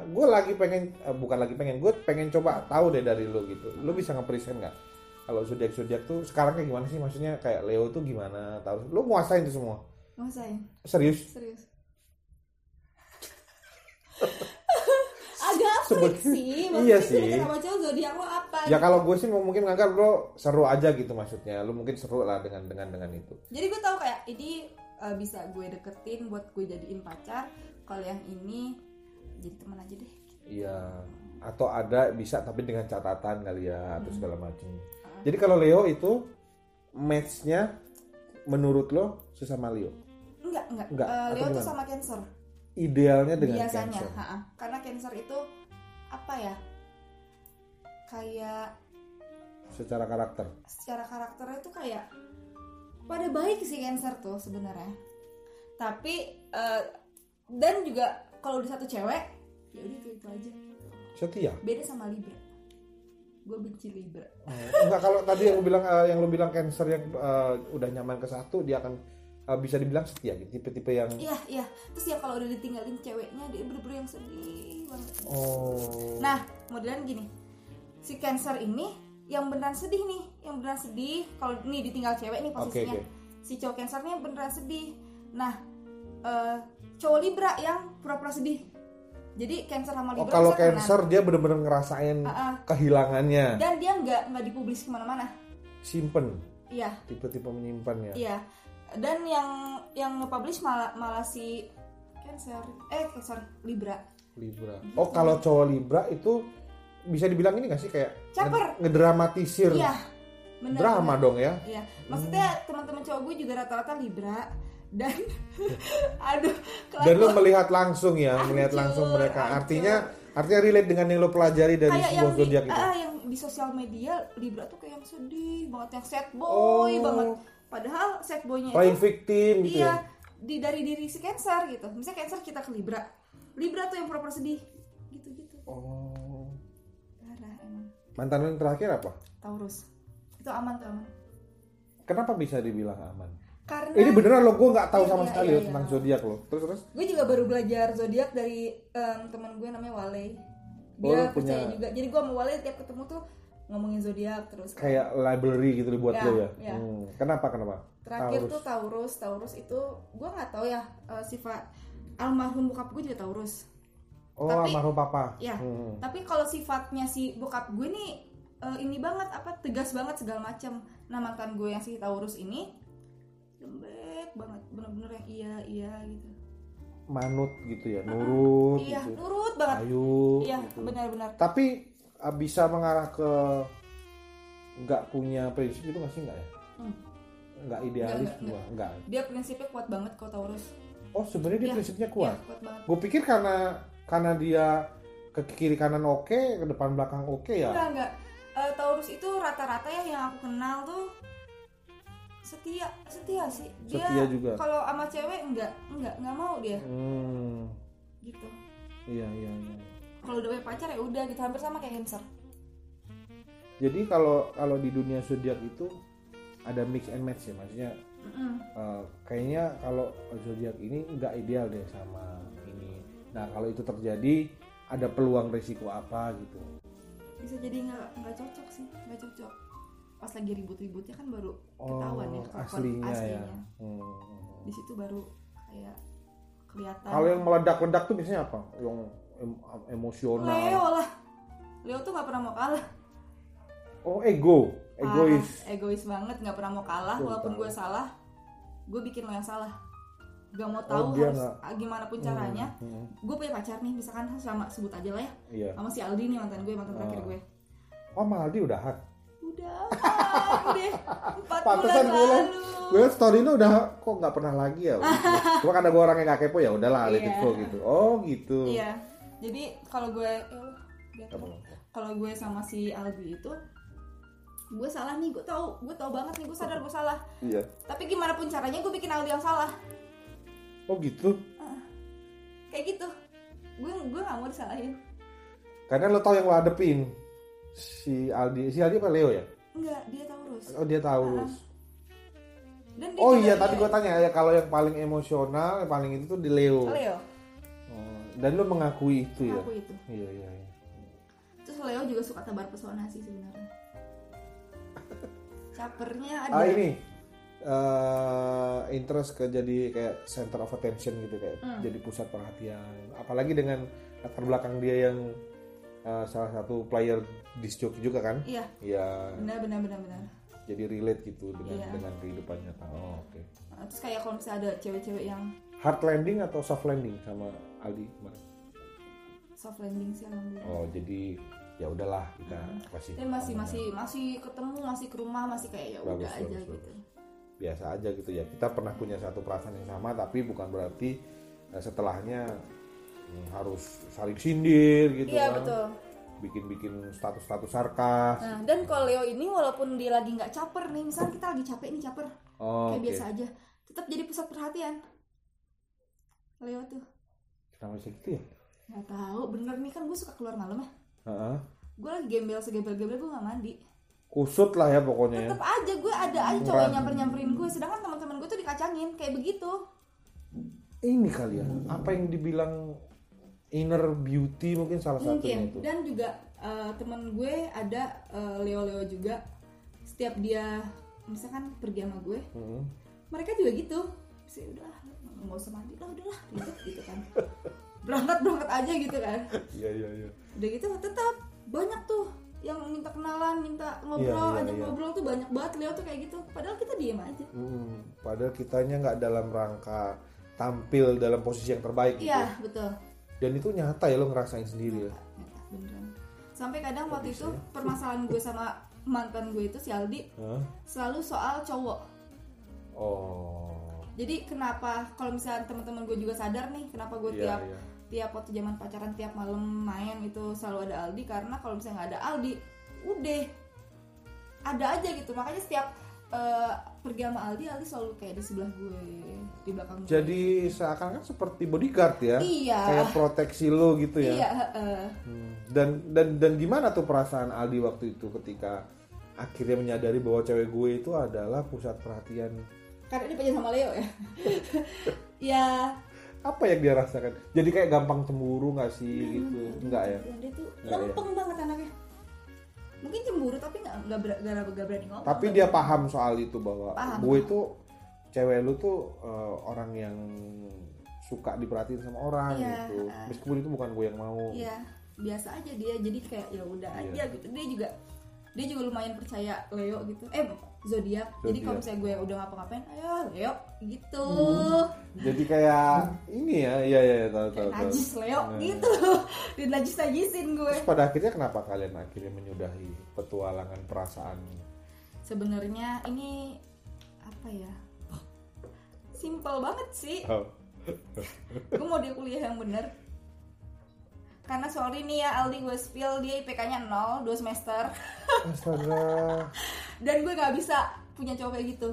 Gue lagi pengen, eh, bukan lagi pengen, gue pengen coba tahu deh dari lo gitu. Lo bisa nge-present nggak? Kalau zodiak zodiak tuh sekarang kayak gimana sih? Maksudnya kayak Leo tuh gimana? Tahu? Lo nguasain tuh semua? Ngasain? Serius? Serius. Agak Sebut- sih. Iya Maksudnya sih. gue sama cowok zodiak lo apa? Ya kalau gue sih mungkin nganggap lo seru aja gitu maksudnya. Lo mungkin seru lah dengan dengan dengan itu. Jadi gue tahu kayak ini uh, bisa gue deketin buat gue jadiin pacar. Kalau yang ini jadi teman aja deh. Iya. Atau ada bisa tapi dengan catatan kali ya atau Hmm. segala macam. Uh, Jadi kalau Leo itu matchnya menurut lo sesama Leo. enggak enggak. Enggak, Uh, Leo tuh sama Cancer. Idealnya dengan Biasanya, Cancer. ha-ha. karena Cancer itu apa ya? Kayak Secara karakter. secara karakternya tuh kayak pada baik sih Cancer tuh sebenarnya. Tapi eh, dan juga kalau di satu cewek ya udah itu itu aja. Setia. Beda sama Libra. Gue benci Libra. Enggak kalau tadi yang lo bilang eh, yang lo bilang Cancer yang eh, udah nyaman ke satu dia akan eh, bisa dibilang setia gitu. Tipe-tipe yang Iya iya. Terus ya kalau udah ditinggalin ceweknya dia bener-bener yang sedih banget. oh. Nah kemudian gini si Cancer ini yang beneran sedih nih, yang beneran sedih. Kalau nih ditinggal cewek nih posisinya. oke. Si cowok Cancer nih beneran sedih. Nah eh, cowok Libra yang pura-pura sedih. Jadi Cancer sama Oh, Libra kalau bisa temenan. Cancer dia bener-bener ngerasain Ah, ah. kehilangannya. dan dia nggak nggak dipublis ke mana-mana. Simpen. Iya Tipe-tipe menyimpan ya. iya. Dan yang yang nge-publish malah malah si Cancer eh Cancer Libra. Libra. Oh, kalau cowok Libra itu bisa dibilang ini gak sih kayak Caper. nge- ngedramatisir Iya. bener, drama bener. dong ya? Iya, maksudnya teman-teman cowok gue juga rata-rata Libra dan aduh Dan lo melihat langsung ya, melihat Hancur, langsung mereka. hancur. Artinya artinya relate dengan yang lo pelajari dari kayak sebuah di, zodiak itu. ah, yang di sosial media Libra tuh kayak yang sedih banget yang sad boy Oh. banget. Padahal sad boynya Playing itu victim gitu iya ya. di dari diri si Cancer gitu. Misalnya Cancer kita ke Libra, Libra tuh yang pura-pura sedih gitu-gitu. Oh. Parah emang. Mantan lo yang terakhir apa? Taurus itu aman tuh aman. Kenapa bisa dibilang aman? Karena Ini beneran lo gue nggak tahu sama Iya, sekali iya, iya. tentang zodiak lo. Terus terus. gue juga baru belajar zodiak dari em, teman gue namanya Wale Oh, dia lu punya- percaya juga jadi gue sama Wale tiap ketemu tuh ngomongin zodiak terus Kayak library gitu dibuat Ya, lo ya. ya. Hmm. Kenapa kenapa? terakhir Taurus. tuh Taurus Taurus itu gue nggak tahu ya eh, sifat almarhum bokap gue juga Taurus Oh, tapi- almarhum papa. ya Hmm. tapi kalau sifatnya si bokap gue nih eh, ini banget apa tegas banget segala macam nah mantan gue yang si Taurus ini lembek banget bener-bener yang iya iya gitu Manut gitu ya, nurut iya gitu. nurut banget Ayu iya gitu. benar-benar Tapi ah, bisa mengarah ke nggak punya prinsip itu nggak sih nggak ya? Hmm. Nggak idealis Nggak, nggak, gua, nggak. dia prinsipnya kuat banget kok Taurus Oh sebenarnya dia Iya, prinsipnya kuat. Iya, kuat banget Gue pikir karena karena dia ke kiri kanan oke, ke depan belakang oke ya. enggak enggak Eh, Taurus itu rata-rata ya yang aku kenal tuh setia setia sih dia Setia juga. kalau sama cewek enggak enggak enggak mau dia Hmm, gitu iya iya iya. kalau udah punya pacar ya udah gitu hampir sama kayak Cancer Jadi kalau kalau di dunia zodiak itu ada mix and match ya, maksudnya Mm-mm. eh, kayaknya kalau zodiak ini nggak ideal deh sama ini. Nah kalau itu terjadi ada peluang risiko apa gitu? bisa jadi nggak nggak cocok sih nggak cocok pas lagi ribut-ributnya kan baru Oh ketahuan ya aslinya, ya. aslinya. Hmm. di situ baru kayak kelihatan Kalau yang meledak-ledak tuh biasanya apa? Yang em- emosional. Leo lah Leo tuh nggak pernah mau kalah Oh ego, egois. Parah, egois banget nggak pernah mau kalah Betul, walaupun gue salah gue bikin lo yang salah gak mau Oh, tahu dia harus nggak- ah, gimana pun caranya Hmm, hmm, gue punya pacar nih misalkan sama sebut aja lah ya Iya. sama si Aldi nih mantan gue mantan terakhir Ah. gue Oh Maldi udahan. Udah deh empat Pantesan bulan lalu gue story ini udah kok nggak pernah lagi ya. Cuma karena gue orang yang gak kepo ya udahlah let it Iya. flow gitu. Oh gitu. iya jadi kalau gue ya apa? kalau gue sama si Aldi itu gue salah nih gue tahu gue tahu banget nih gue sadar gue salah Iya. tapi gimana pun caranya gue bikin Aldi yang salah Oh gitu. kayak gitu gue gue gak mau disalahin Karena lo tau yang lo hadepin si Aldi, si Aldi apa Leo ya? enggak dia Taurus Oh dia Taurus. dan dia Oh iya tadi gue tanya ya kalau yang paling emosional, yang paling itu tuh di Leo. Leo Oh, dan lo mengakui itu ya? aku itu Iya iya. iya. terus Leo juga suka tebar pesona sih sebenarnya capernya ada Ah ini eh interest ke jadi kayak center of attention gitu kayak Hmm. jadi pusat perhatian. Apalagi dengan latar belakang dia yang eh, salah satu player disc jockey juga kan? iya Iya. benar benar benar benar Jadi relate gitu dengan Iya. dengan kehidupan nyata. Oh, oke. Nah, terus kayak kalau misalnya ada cewek-cewek yang Hard landing atau soft landing sama Aldi kemarin? soft landing sih alhamdulillah Oh, jadi ya udahlah kita kasih. dan masih masih masih ketemu masih ke rumah masih kayak ya udah aja bagus, gitu biasa aja gitu ya. Kita pernah punya satu perasaan yang sama tapi bukan berarti eh, setelahnya hmm, harus saling sindir gitu iya kan. betul Bikin-bikin status-status sarkas. nah dan kalau Leo ini walaupun dia lagi nggak caper nih misalnya kita lagi capek nih caper Oh, kayak oke. biasa aja tetap jadi pusat perhatian Leo tuh Kenapa bisa gitu ya? nggak tahu bener nih kan gue suka keluar malam ya Heeh. gue lagi gembel segembel-gembel gue nggak mandi Kusut lah ya pokoknya ya. tetap aja gue ada aja cowok Kurang. yang nyamper nyamperin gue sedangkan teman-teman gue tuh dikacangin kayak begitu Ini kali ya. Apa yang dibilang inner beauty mungkin salah satunya mungkin itu. dan juga eh, teman gue ada eh, Leo Leo juga setiap dia misalkan pergi sama gue Heeh. mereka juga gitu sih udah nggak usah mandi lah udahlah gitu gitu kan berangkat berangkat aja gitu kan Iya iya iya. udah gitu tetap banyak tuh yang minta kenalan minta ngobrol Iya, iya, ajak iya. ngobrol tuh banyak banget Leo tuh kayak gitu padahal kita diem aja Hmm, padahal kitanya nggak dalam rangka tampil dalam posisi yang terbaik gitu. iya betul Dan itu nyata ya lo ngerasain sendiri ya. Nyata, beneran sampai kadang waktu itu ya? permasalahan gue sama mantan gue itu si Aldi Hah? selalu soal cowok Oh. jadi kenapa kalau misalnya teman-teman gue juga sadar nih kenapa gue Iya, tiap iya. tiap waktu zaman pacaran tiap malam main itu selalu ada Aldi karena kalau misalnya nggak ada Aldi udah ada aja gitu makanya setiap eh, pergi sama Aldi Aldi selalu kayak di sebelah gue di belakang gue Jadi seakan-akan seperti bodyguard ya. iya Kayak proteksi lo gitu ya. iya heeh. Hmm. Dan dan dan gimana tuh perasaan Aldi waktu itu ketika akhirnya menyadari bahwa cewek gue itu adalah pusat perhatian. karena dia pacaran sama Leo ya ya Apa yang dia rasakan? Jadi kayak gampang cemburu nggak sih gitu? Enggak ya? dia tuh ya? lempeng banget anaknya mungkin cemburu tapi nggak nggak ber- berani ngomong Tapi dia paham soal itu bahwa Paham. gue itu cewek lu tuh eh, orang yang suka diperhatiin sama orang Iya. gitu. Meskipun itu bukan gue yang mau. Iya, biasa aja dia jadi kayak ya udah Iya. aja gitu. Dia juga dia juga lumayan percaya Leo gitu. Eh, zodiak. Jadi kalau misalnya gue udah ngapa-ngapain, ayo Leo gitu. Jadi kayak ini ya, iya iya iya, tahu tahu najis Leo Nah. gitu. Dia najis-najisin gue. Terus pada akhirnya kenapa kalian akhirnya menyudahi petualangan perasaan? Sebenarnya ini apa ya? Simple banget sih. Oh. Gue mau dia kuliah yang bener. Karena sorry nih ya Aldi gue spill dia IPK-nya 0 2 semester Astaga. dan gue nggak bisa punya cowok kayak gitu.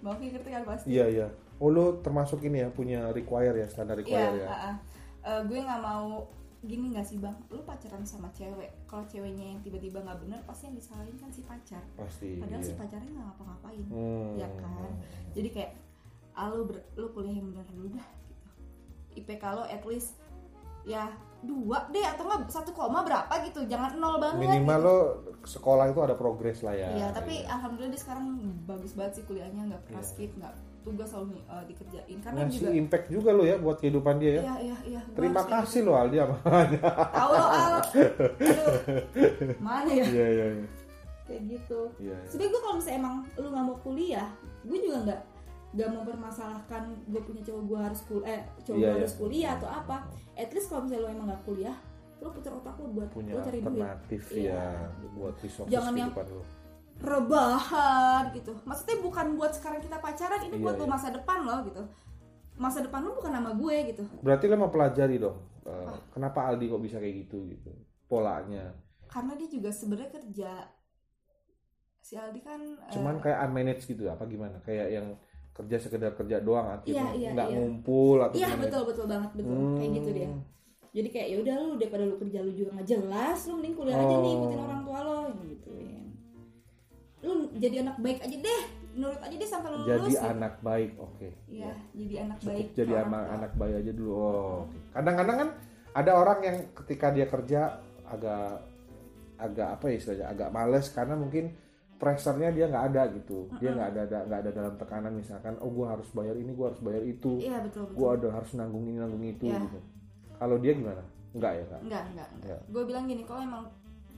Bang Fi ngerti kan pasti? Iya iya. Oh lu termasuk ini ya punya require ya standar Iya, require ya. ah, ah. Eh, gue nggak mau gini nggak sih bang lu pacaran sama cewek kalau ceweknya yang tiba-tiba nggak bener pasti yang disalahin kan si pacar pasti padahal iya. si pacarnya nggak ngapa-ngapain Hmm. ya kan jadi kayak ah, lu ber, lu kuliah yang bener dulu dah gitu IPK lo at least ya dua deh atau enggak satu koma berapa gitu jangan nol banget minimal gitu. lo sekolah itu ada progres lah ya. Iya, tapi alhamdulillah dia sekarang bagus banget sih kuliahnya nggak pernah Iya. skip nggak tugas selalu uh, dikerjain. Karena ngasih juga impact juga lo ya buat kehidupan dia ya. Iya iya iya terima kasih lo Aldi amanya gitu. tahu lo al. Aduh mana ya? Iya iya iya. Kayak gitu. Iya iya. sebenernya gue kalau misalnya emang lu nggak mau kuliah gue juga nggak mau mempermasalahkan gue punya cowok gue harus kuliah eh cowok Iya, gue iya. harus kuliah atau apa. At least kalau misalnya lu emang nggak kuliah lu putar otak lu buat punya lu cari duit. alternatif ya buat resources Jangan yang- lo rebahan gitu. Maksudnya bukan buat sekarang kita pacaran ini Iya, buat lu iya. masa depan lo gitu. Masa depan lu bukan nama gue gitu. Berarti lo mau pelajari dong eh, kenapa Aldi kok bisa kayak gitu gitu. Polanya. Karena dia juga sebenarnya kerja. Si Aldi kan cuman kayak unmanaged gitu apa gimana? Kayak yang kerja sekedar kerja doang akhirnya Iya, iya, nggak iya. ngumpul atau iya gimana betul betul banget betul Hmm. kayak gitu dia jadi kayak ya udah lu daripada lu kerja lu juga nggak jelas lu mending kuliah aja nih Oh. ikutin orang tua lo gitu ya lu jadi anak baik aja deh nurut aja deh sampai lu jadi lulus gitu. anak baik oke Iya, jadi anak cukup baik jadi anak anak baik aja dulu oh kadang-kadang kan ada orang yang ketika dia kerja agak agak apa ya istilahnya agak males karena mungkin pressure-nya dia nggak ada gitu. Dia nggak ada ada- nggak ada dalam tekanan misalkan oh gue harus bayar ini gue harus bayar itu. Iya betul betul. Gue ada harus nanggung ini nanggung itu Iya. gitu. Kalau dia gimana? Nggak ya kak? Enggak enggak enggak Iya. gue bilang gini kalau emang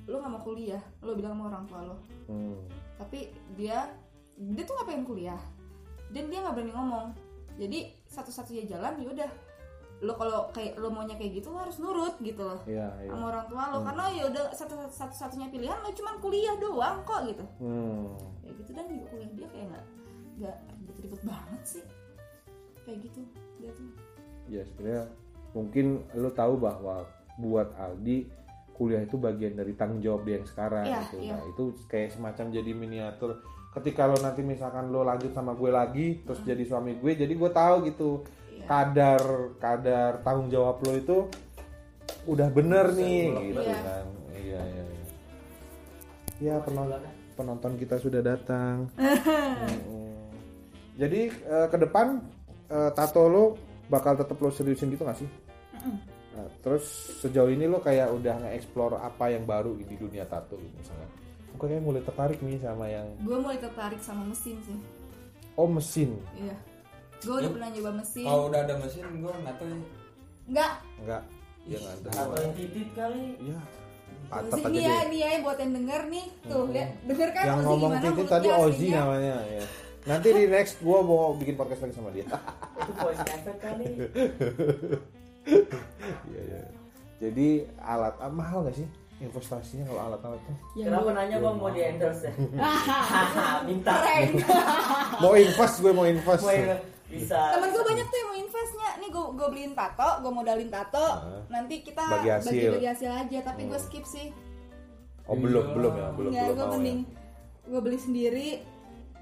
lu nggak mau kuliah lu bilang sama orang tua lo hmm. tapi dia dia tuh nggak pengen kuliah. Dan dia nggak berani ngomong. Jadi satu-satunya jalan ya udah lo kalau kayak lo maunya kayak gitu lo harus nurut gitu loh iya iya sama orang tua lo Hmm. karena ya udah satu satu satunya pilihan lo cuman kuliah doang kok gitu hmm. kayak gitu dan juga kuliah dia kayak nggak nggak ribet-ribet banget sih kayak gitu dia tuh ya sebenarnya mungkin lo tahu bahwa buat Aldi kuliah itu bagian dari tanggung jawab dia yang sekarang Iya, gitu. iya. Nah, itu kayak semacam jadi miniatur. Ketika lo nanti misalkan lo lanjut sama gue lagi, terus jadi suami gue, jadi gue tahu gitu Iya. kadar kadar tanggung jawab lo itu udah bener Bisa nih gitu kan. Iya iya. iya. Ya penonton penonton kita sudah datang. Mm-mm. Jadi eh, ke depan eh, tato lo bakal tetap lo seriusin gitu gak sih? Nah, terus sejauh ini lo kayak udah nge-explore apa yang baru di dunia tato gitu misalnya. Gue kayak mulai tertarik nih sama yang gue mulai tertarik sama mesin sih oh mesin. iya gue udah pernah nyoba mesin Kalau udah ada mesin gue nggak tahu ya. enggak Enggak. Ya enggak ada. atau yang titit kali Iya. Pantat Sih, aja nih ya, nih ya buat yang denger nih tuh ya denger kan Yang Ozzy ngomong gimana titit mulutnya tadi aslinya? namanya ya. Nanti di next gue mau bikin podcast lagi sama dia. itu voice effect kali Iya iya. Jadi alat ah, mahal gak sih investasinya kalau alat-alat tuh? Ya, kenapa gua- nanya bang mau di endorse ya minta. Mau invest gue mau invest. Mau bisa Temen gue banyak tuh yang mau investnya Nih gue gue beliin tato, gue modalin tato Nah. Nanti kita Bagi hasil. bagi hasil aja Tapi gue Hmm. skip sih Oh belum belum ya belum Nggak, belum gue mending ya. Gue beli sendiri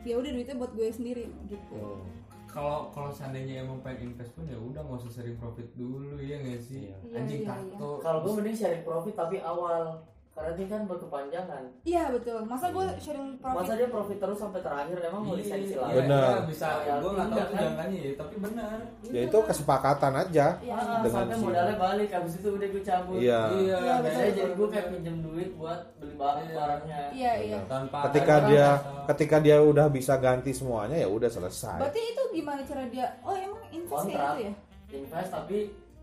Ya udah duitnya buat gue sendiri gitu Hmm. Kalau kalau seandainya emang pengen invest pun ya udah nggak usah sering profit dulu ya nggak sih? Iya. Iya, Anjing iya, tato. kalau gue mending sharing profit tapi awal karena ini kan berkepanjangan Iya betul Masa gue sharing masa profit dia profit terus sampai terakhir emang mau disensi Iya, lagi Benar. iya, bisa. Ya, Gue nggak tahu iya, tuh kan? jangkanya ya, tapi benar. Ya itu kesepakatan aja. Iya Ah, Dengan sampai si- modalnya balik habis itu udah gue cabut Iya. Iya, Iya, Biasanya jadi gue kayak pinjem duit buat beli barang Iya. barangnya Iya iya Tanpa Ketika dia ketika dia udah bisa ganti semuanya ya udah selesai. Berarti itu gimana cara dia Oh emang invest kayak Kontrak. gitu ya invest tapi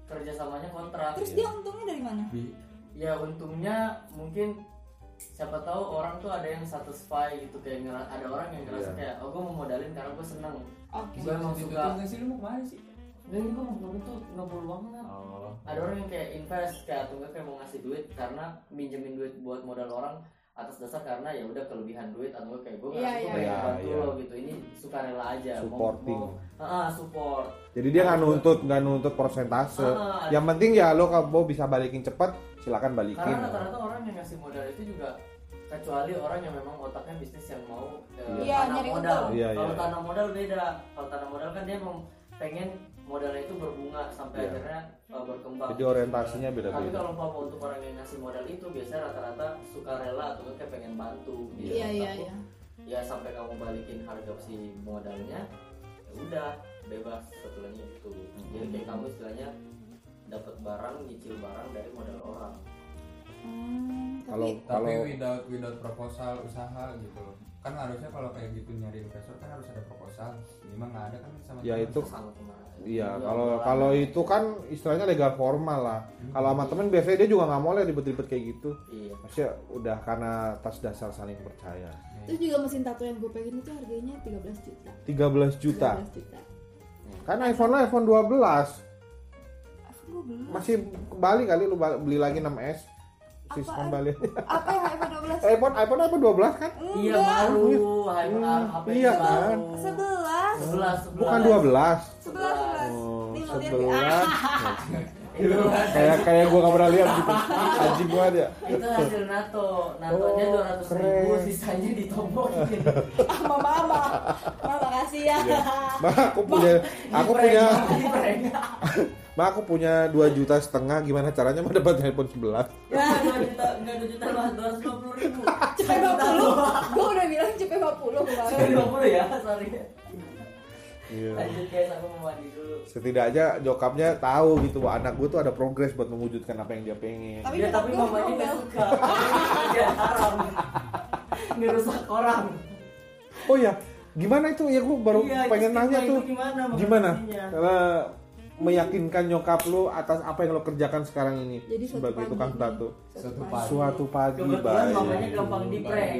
kerjasamanya kontrak Terus dia untungnya dari mana? Bi- ya untungnya mungkin siapa tahu orang tuh ada yang satisfy gitu kayak ngera- ada orang yang ngerasa Iya. kayak oh gue mau modalin karena gue seneng Oke Gue emang Itu- suka. nggak sih lu mau ke mana sih? dan ini gue mau modalin tuh ngebul banget Oh. ada orang yang kayak invest kayak atau enggak kayak mau ngasih duit karena minjemin duit buat modal orang atas dasar karena ya udah kelebihan duit atau enggak kayak gue Iya, ngasih iya, gue pengen iya. bantu Iya, lo gitu ini sukarela aja Mau- Supporting. mau, Ah, support Jadi dia nggak nuntut nggak nuntut persentase. Ah, Yang penting ya lo kalau bisa balikin cepat silakan balikin. karena rata-rata orang yang ngasih modal itu juga kecuali orang yang memang otaknya bisnis yang mau eh, Iya, tanam nyari modal. Iya, kalau iya. tanam modal beda. Kalau tanam modal kan dia mau pengen modalnya itu berbunga sampai Iya. akhirnya uh, berkembang. Jadi orientasinya Tapi beda-beda. kalau umpama untuk orang yang ngasih modal itu biasanya rata-rata suka rela atau kayak pengen bantu. gitu. iya iya iya Ya sampai kamu balikin harga si modalnya, ya udah bebas setelahnya itu. Jadi kayak kamu istilahnya dapat barang, nyicil barang dari modal orang. Hmm, Kalau tapi tapi kalau without without proposal usaha gitu loh kan harusnya kalau kayak gitu nyari investor kan harus ada proposal ini mah nggak ada kan sama Ya, itu-. Iya, Iya, kalau kalau itu kan istilahnya legal formal lah. Kalau sama temen biasanya dia juga nggak mau lah ribet-ribet kayak gitu. Iya. Maksudnya udah karena atas dasar saling percaya. terus juga mesin tato yang gue pengen itu harganya 13 juta 13 juta. 13 juta Kan iPhone lah iPhone 12. iPhone gue belum Masih kembali kali lu beli lagi 6S. Sistem Apaan? kembali. apa iPhone 12 iPhone iPhone iPhone 12 kan? Iya baru, Hmm, HP iya kan? 11 Sebelas, sebelas. Bukan 12. 11 11 Oh, Nih, lo lihat nih. 11. Itu, kayak kayak gua gak pernah lihat gitu. Anjing gua aja. itu hasil NATO. NATO-nya Oh, dua ratus ribu, sisanya ditombolin. sama mama mama kasih ya Ma, aku punya aku punya. Ma, aku punya 2 juta setengah gimana caranya mau dapat iPhone 11? Ya, dua juta, enggak dua juta dua ratus lima puluh ribu. cepet 50 gue udah bilang cepet 50 kemarin Lima puluh ya, sorry. Iya. Lanjut guys, aku mau mandi dulu. Setidaknya jokapnya tahu gitu bahwa anak gue tuh ada progres buat mewujudkan apa yang dia pengen. Tapi Ya, tapi mamanya nggak suka. Kerja haram. Ngerusak orang. Oh ya, gimana itu ya gue baru Iya, pengen nanya tuh. Gimana? Gimana? Karena meyakinkan nyokap lu atas apa yang lo kerjakan sekarang ini Jadi suatu sebagai pagi tukang tato. Suatu pagi. Suatu pagi Kebetulan mamanya gampang di prank.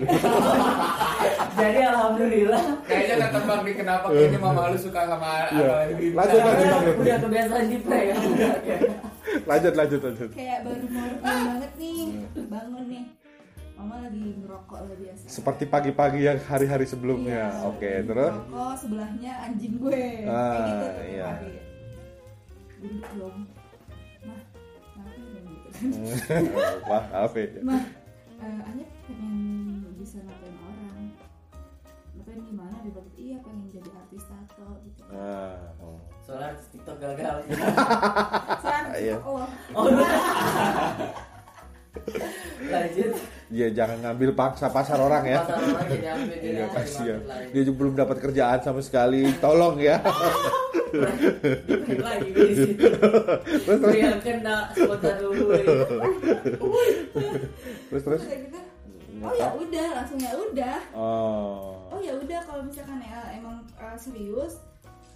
Jadi alhamdulillah. kayaknya tetap bang di kenapa kayaknya mama lu suka sama Iya. apa ini Lanjut, lanjut, Udah, lanjut. udah kebiasaan di prank. Lanjut lanjut lanjut. kayak baru morning banget nih bangun nih mama lagi ngerokok lah biasa Seperti pagi-pagi yang hari-hari sebelumnya. Iya, Oke, lagi terus ngerokok sebelahnya anjing gue Ah, kayak gitu iya. pagi. Duduk dong mah ngapain dong gitu Wah, apa ya? mah eh Anya pengen bisa ngapain orang ngapain gimana dia bilang iya pengen jadi artis tato gitu Ah, oh. Soalnya TikTok gagal. saya Iya. oh Oh, udah. Lanjut. Iya, jangan ngambil paksa pasar orang ya. Pasar orang jadi ambil jadi Iya, ambil kasihan. market lain. Dia juga belum dapat kerjaan sama sekali. Tolong ya. Lagi gue di situ. Terus terus yang kena spontan dulu. terus gitu oh ya udah langsung ya udah Oh. oh ya udah kalau misalkan ya emang uh, serius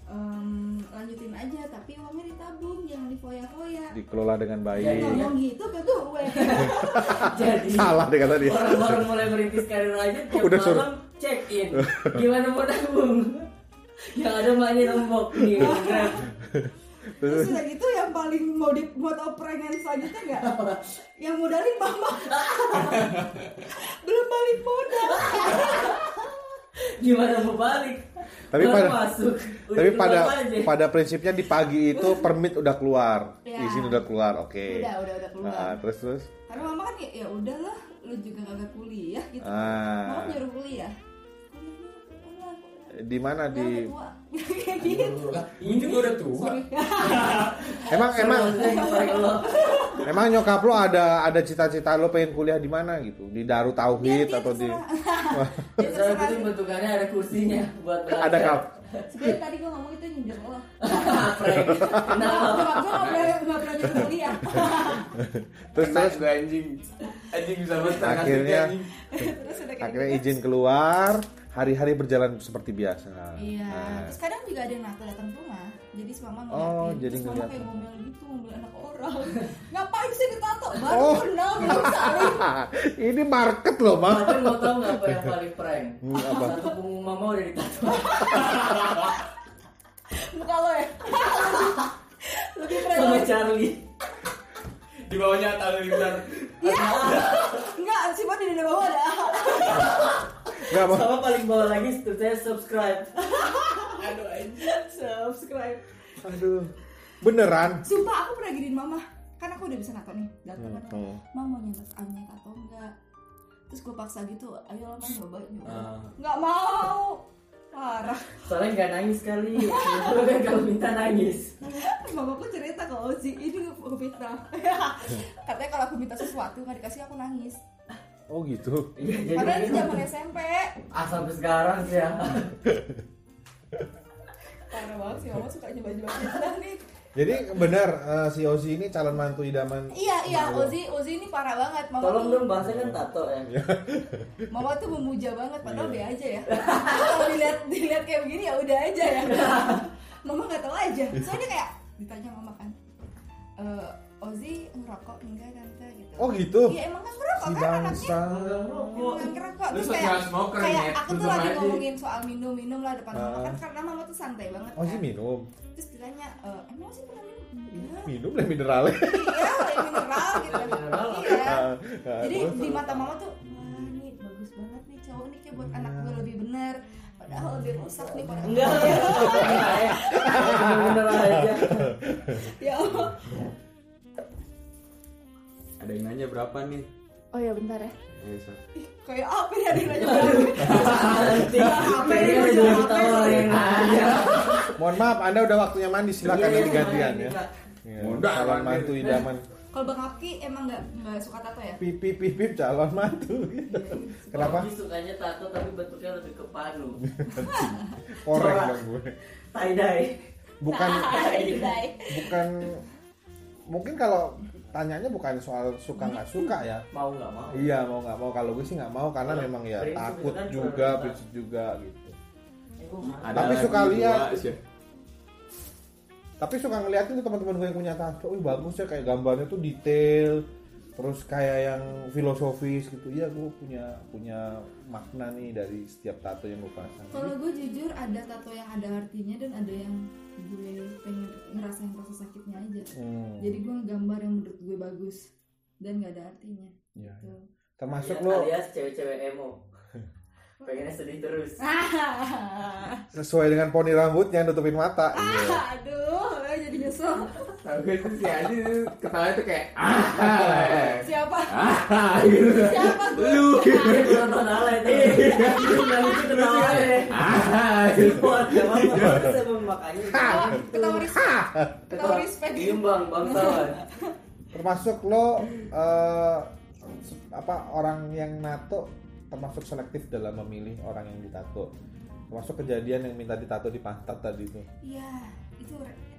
em, lanjutin aja tapi uangnya ditabung jangan difoya-foya Dikelola dengan baik. ngomong gitu ke gue Jadi Salah dia kata dia. orang baru mulai merintis karir aja tiap Udah malam suruh. check in. Gimana mau nabung? Yang ada maknya nombok nih. Terus udah gitu yang paling mau di prank yang selanjutnya nggak yang modalin mama belum balik modal Gimana mau balik? Tapi Baru pada masuk. Udah tapi pada aja. pada prinsipnya di pagi itu permit udah keluar, Ya. izin udah keluar, oke. udah udah udah keluar Nah, terus terus. karena mama kan ya, ya udahlah lu juga kagak kuliah gitu Ah. mama nyuruh kuliah. Di mana di kayak gitu lah ini juga udah tua sorry Emang emang emang nyokap lo ada ada cita-cita lo pengen kuliah di mana gitu? Di Darut Dia- Tauhid dia atau di. Dia Soalnya itu bentukannya ada kursinya buat belajar. ada kap? Sebenarnya tadi gue ngomong itu nyindir lo. Kenapa? Nyokap gue nggak pernah nggak pernah nyuruh kuliah Terus terus gue anjing anjing bisa ngasih Akhirnya- kayak akhirnya gitu. izin keluar, hari-hari berjalan seperti biasa. Iya, Nah, terus kadang juga ada yang nato datang rumah. Jadi si mama ngeliatin, Oh, jadi terus mama ngeliatin. kayak ngomel gitu, ngomel anak orang. Ngapain sih ditato? Baru Oh. kenal belum saling. ini market loh, mah. Tapi mau tau nggak apa yang paling prank? Hmm, apa? Satu punggung mama udah ditato. Muka lo ya. Lebih keren. Sama. Charlie. Di bawahnya tali liar Enggak, si Bodi di bawah ada. Enggak mau. Sama paling bawah lagi saya subscribe. aduh anjing Subscribe. Aduh. Beneran? Sumpah aku pernah giniin mama. Kan aku udah bisa nato nih. Datang kan. Hmm. Mama mau nyemes Anya atau enggak? Terus gue paksa gitu, ayo lah nyoba nyoba. Ah. Nggak mau. Parah. Soalnya nggak nangis kali. Kan kalau minta nangis? Mamaku cerita ke Ozi ini aku fitnah katanya kalau aku minta sesuatu nggak dikasih aku nangis. Oh gitu. iya jadi padahal itu zaman SMP ah sampai sekarang sih ya. Parah banget sih mama suka nyoba-nyoba fitnah nih Jadi benar eh, si Ozi ini calon mantu idaman. iya iya. Ozi Ozi ini parah banget. Mama tolong tuh dong bahasanya kan tato ya. Mama tuh memuja banget padahal Iya. be aja ya. Kalau dilihat dilihat kayak begini ya udah aja ya. Mama nggak tahu aja. Soalnya kayak ditanya mama kan "Eh, Ozi ngerokok enggak tante? Gitu. Oh gitu. iya emang kan ngerokok Si kan anaknya? Bangsa. Emang kan ngerokok. Terus kayak smoker kayak ya, aku tuh lagi ngomongin soal minum minum lah depan mama kan karena mama tuh santai banget Ozi kan. minum. Terus ditanya "Eh, emang sih pernah minum enggak. Minum lah mineralnya. iya mineral gitu. Mineral. iya. Ah, ah, jadi di mata mama tuh wah ini bagus banget nih cowok nih kayak buat anak gue lebih benar padahal lebih rusak nih pada enggak. Enggak ya bener aja. Ya Allah. Ada yang nanya berapa nih? oh ya bentar ya. Iya, kayak apa ya orang sih? yang nanya Mohon maaf, Anda udah waktunya mandi silakan Iya, nanti gantian iya, ya. iya. Iya, Udah, calon mantu idaman. kalau bang Apki emang nggak nggak suka tato ya Pip pip pip, pip, calon mantu. Kenapa? Oki sukanya tato tapi bentuknya lebih ke panu Korek dong gue. tie dye Bukan Dai. bukan mungkin kalau tanyanya bukan soal suka nggak suka ya. mau nggak mau Iya mau nggak mau kalau gue sih nggak mau karena Kalau memang ya takut kan juga prinsip juga gitu. Eh. Ada Tapi suka lihat. Tapi suka ngeliatin tuh teman-teman gue yang punya tato, wih bagus ya kayak gambarnya tuh detail, terus kayak yang filosofis gitu. Iya gue punya punya makna nih dari setiap tato yang gue pasang. kalau gue jujur ada tato yang ada artinya dan ada yang gue pengen ngerasain rasa sakitnya aja Hmm, jadi gue gambar yang menurut gue bagus dan nggak ada artinya iya. gitu. Termasuk Alias- lo alias cewek-cewek emo pengennya sedih terus sesuai dengan poni rambutnya nutupin mata. Iya. aduh jadi nyesel Tapi itu si Adi itu ketawa itu kayak ah, siapa? ah, gitu. siapa gue Lu. Dia nonton ala itu yang itu ketawa deh ah, gitu. buat gak apa-apa saya mau makanya ketawa respect ketawa respect. Imbang bangsawan Termasuk lo eh, apa orang yang nato termasuk selektif dalam memilih orang yang ditato. Termasuk kejadian yang minta ditato di pantat tadi tuh. iya itu itu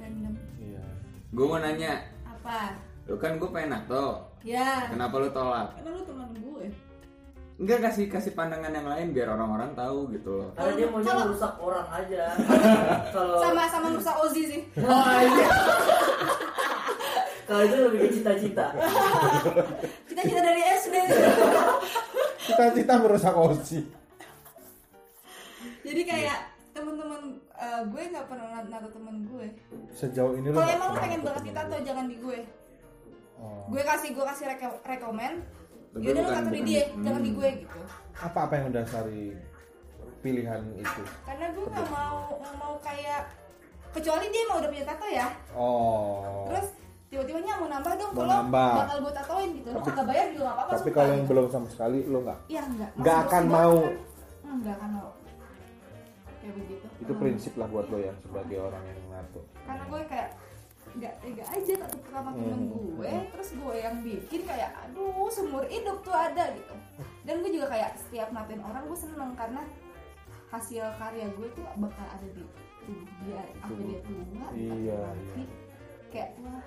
random. Iya. Gue mau nanya, apa? Lu kan gue pengen nato, ya kenapa lu tolak? karena lu teman gue Enggak kasih kasih pandangan yang lain biar orang-orang tahu gitu loh. karena dia maunya Kalau- merusak orang aja. Kalau sama sama merusak Ozi sih. Oh iya. Kalau itu lebih ke cita-cita. Kita kita dari SD Cita-cita merusak Ozi. jadi kayak teman-teman eh, gue nggak pernah nato temen gue Sejauh ini lo kalau nggak emang lu pernah pengen banget ditato lo. jangan di gue Oh. gue kasih gue kasih reko- rekomen Tapi yaudah lu bukan- tato di dia hmm. jangan di gue gitu Apa apa yang mendasari pilihan itu? karena gue nggak mau nggak mau kayak kecuali dia mau udah punya tato ya Oh. terus tiba-tiba nya mau nambah dong kalau bakal gue tatoin gitu lo kagak bayar juga nggak apa-apa Tapi kalau yang gitu. belum sama sekali lo nggak. iya enggak Nggak Masih akan mau. kan? Hmm, nggak akan mau kayak begitu Itu Hmm. prinsip lah buat lo ya sebagai orang yang nato. karena gue kayak nggak tega aja tato pertama temen Hmm. gue terus gue yang bikin kayak aduh seumur hidup tuh ada gitu dan gue juga kayak setiap natin orang gue seneng karena hasil karya gue tuh bakal ada di tubuh dia apa dia tua Iya, mati. iya. kayak wah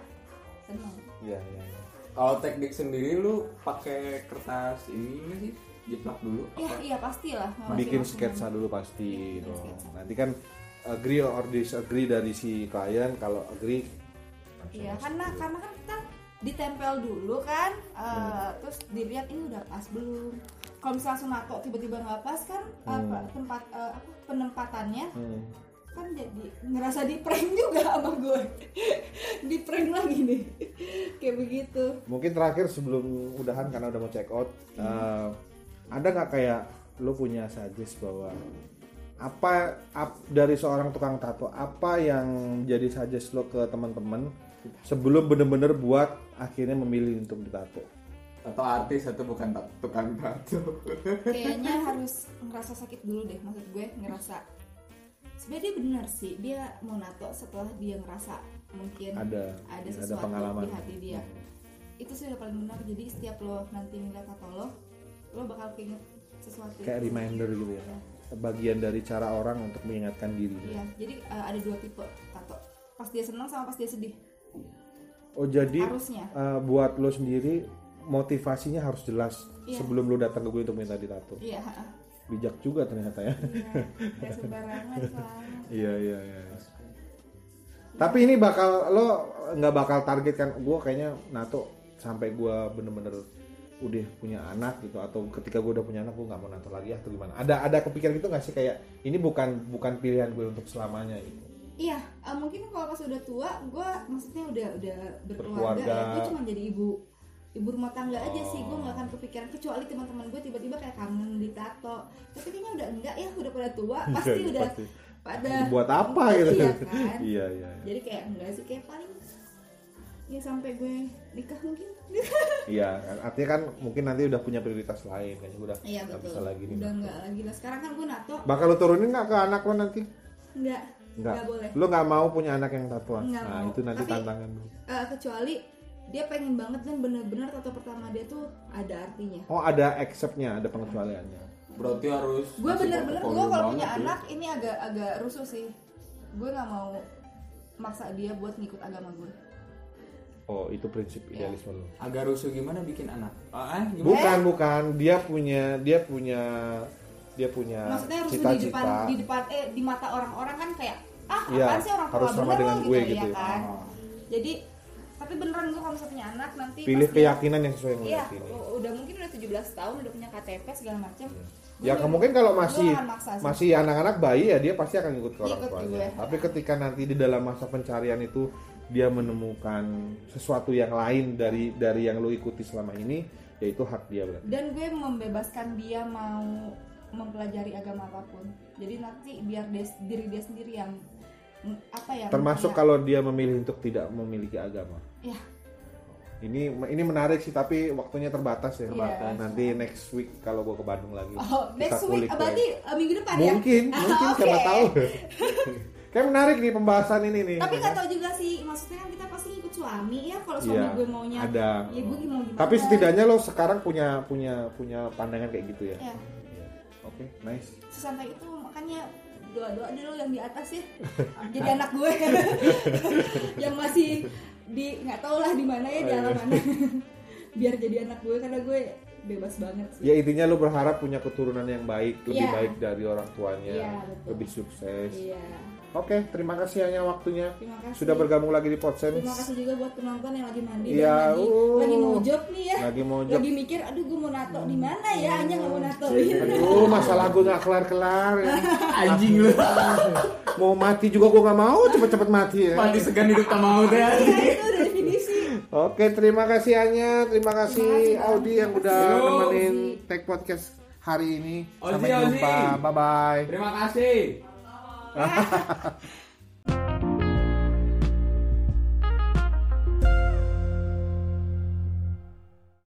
seneng Iya iya. iya. Kalau teknik sendiri lu pakai kertas ini sih? Jiplak dulu iya iya pastilah Bikin sketsa dulu pasti dong. sketsa. Nanti kan agree or disagree dari si klien. Kalau agree Iya, karena dulu. karena kan kita ditempel dulu kan, Hmm. terus dilihat ini udah pas belum. Kalau misalnya langsung nato tiba-tiba nggak pas kan, Hmm. apa tempat eh, apa penempatannya Hmm. kan jadi ngerasa di prank juga sama gue, di prank lagi nih, kayak begitu. Mungkin terakhir sebelum udahan karena udah mau check out, eh, ada nggak kayak lo punya suggest bahwa apa ap- dari seorang tukang tato apa yang jadi suggest lo ke teman-teman sebelum bener-bener buat akhirnya memilih untuk ditato? tato artis atau bukan tukang tato? Kayaknya harus ngerasa sakit dulu deh maksud gue ngerasa sebenarnya dia benar sih dia mau nato setelah dia ngerasa mungkin ada ada ada sesuatu pengalaman. di hati dia. Itu sih udah paling benar jadi setiap lo nanti ngeliat tato lo lo bakal keinget sesuatu. Kayak reminder gitu ya. Bagian dari cara orang untuk mengingatkan diri. Iya jadi eh, ada dua tipe tato. Pas dia senang sama pas dia sedih. Oh jadi harusnya. eh, buat lo sendiri motivasinya harus jelas Iya. sebelum lo datang ke gue untuk minta ditato iya bijak juga ternyata ya. Iya sembarangan iya iya iya. Tapi ini bakal lo nggak bakal target kan? Gue kayaknya nato sampai gue bener-bener udah punya anak gitu atau ketika gue udah punya anak gue nggak mau nato lagi atau gimana? Ada ada kepikiran gitu nggak sih kayak ini bukan bukan pilihan gue untuk selamanya gitu? Iya, eh, mungkin kalau pas udah tua, gue maksudnya udah udah berkeluarga Berkeluarga. ya, gue cuma jadi ibu ibu rumah tangga aja sih, gue nggak akan kepikiran kecuali teman-teman gue tiba-tiba kayak kangen ditato, tapi kayaknya udah enggak ya, udah pada tua, pasti Iya, udah pasti. pada buat apa gitu? Iya kan, iya iya. Jadi kayak enggak sih kayak paling ya sampai gue nikah mungkin, iya artinya kan mungkin nanti udah punya prioritas lain kayaknya udah iya nggak betul, bisa lagi nih udah enggak lagi lah. Sekarang kan gue nato, bakal lo turunin nggak ke anak lo nanti? Enggak, nggak. Enggak boleh. lo nggak mau punya anak yang tatuan? Nggak nah mau. itu nanti Tapi- tantangan lo Eh, kecuali dia pengen banget dan bener-bener tato pertama dia tuh ada artinya. oh ada acceptnya ada pengecualiannya. Berarti harus gue bener-bener gue kalau banget punya ya. anak ini agak agak rusuh sih. Gue nggak mau maksa dia buat ngikut agama gue oh itu prinsip Iya. idealisme lo agak rusuh gimana bikin anak? Ah eh, gimana? Bukan bukan. Dia punya dia punya dia punya maksudnya rusuh di depan di depan eh di mata orang-orang kan kayak ah Iya, apaan sih orang tua harus sama dengan lo gue gitu, gitu. ya. kan? Ah. jadi tapi beneran gue kalau misalnya punya anak nanti pilih pas dia- keyakinan yang sesuai dengan iya udah mungkin udah 17 tahun udah punya KTP segala macam ya mungkin kalau masih masih anak-anak bayi ya dia pasti akan ikut ke orang tuanya tapi ketika nanti di dalam masa pencarian itu dia menemukan sesuatu yang lain dari dari yang lo ikuti selama ini ya itu hak dia berarti. Dan gue membebaskan dia mau mempelajari agama apa pun. Jadi nanti biar dia, diri dia sendiri yang apa ya termasuk kalau dia memilih untuk tidak memiliki agama. Ya ini ini menarik sih tapi waktunya terbatas ya. Terbatas. nanti next week kalau gue ke Bandung lagi oh next week? kulik ah, berarti uh, minggu depan ya? Mungkin Ah, mungkin oke. siapa tahu. Kayak menarik nih pembahasan ini nih. Tapi nggak tahu juga sih maksudnya kan kita pasti ikut suami ya kalau suami Iya, gue maunya. ada. ya gue mau gimana tapi setidaknya lo sekarang punya punya punya pandangan kayak gitu ya? Ya Iya. oke nice. Sesantai itu makanya doa-doa dulu yang di atas ya. Jadi anak gue. Yang masih di nggak tahu lah di mana ya di alam mana biar jadi anak gue karena gue bebas banget sih. Ya intinya lo berharap punya keturunan yang baik lebih Iya. baik dari orang tuanya Iya, betul. lebih sukses. Iya oke terima kasih hanya waktunya. Terima kasih. Sudah bergabung lagi di Podsense terima kasih juga buat penonton yang lagi mandi Iya, dan lagi uh. lagi mau job nih ya. Lagi mau job lagi mikir aduh gue mau nato di mana ya? Hanya nggak mau natoin aduh masalah gue nggak kelar kelar ya. anjing lu. Mau mati juga gue nggak mau cepet-cepet mati ya. Mati segan hidup tak mau deh itu udah definisi. Oke, terima kasih Anya, terima kasih. Audi yang udah Yo. nemenin Tech Podcast hari ini. Sampai jumpa, bye bye. terima kasih 啊哈哈哈哈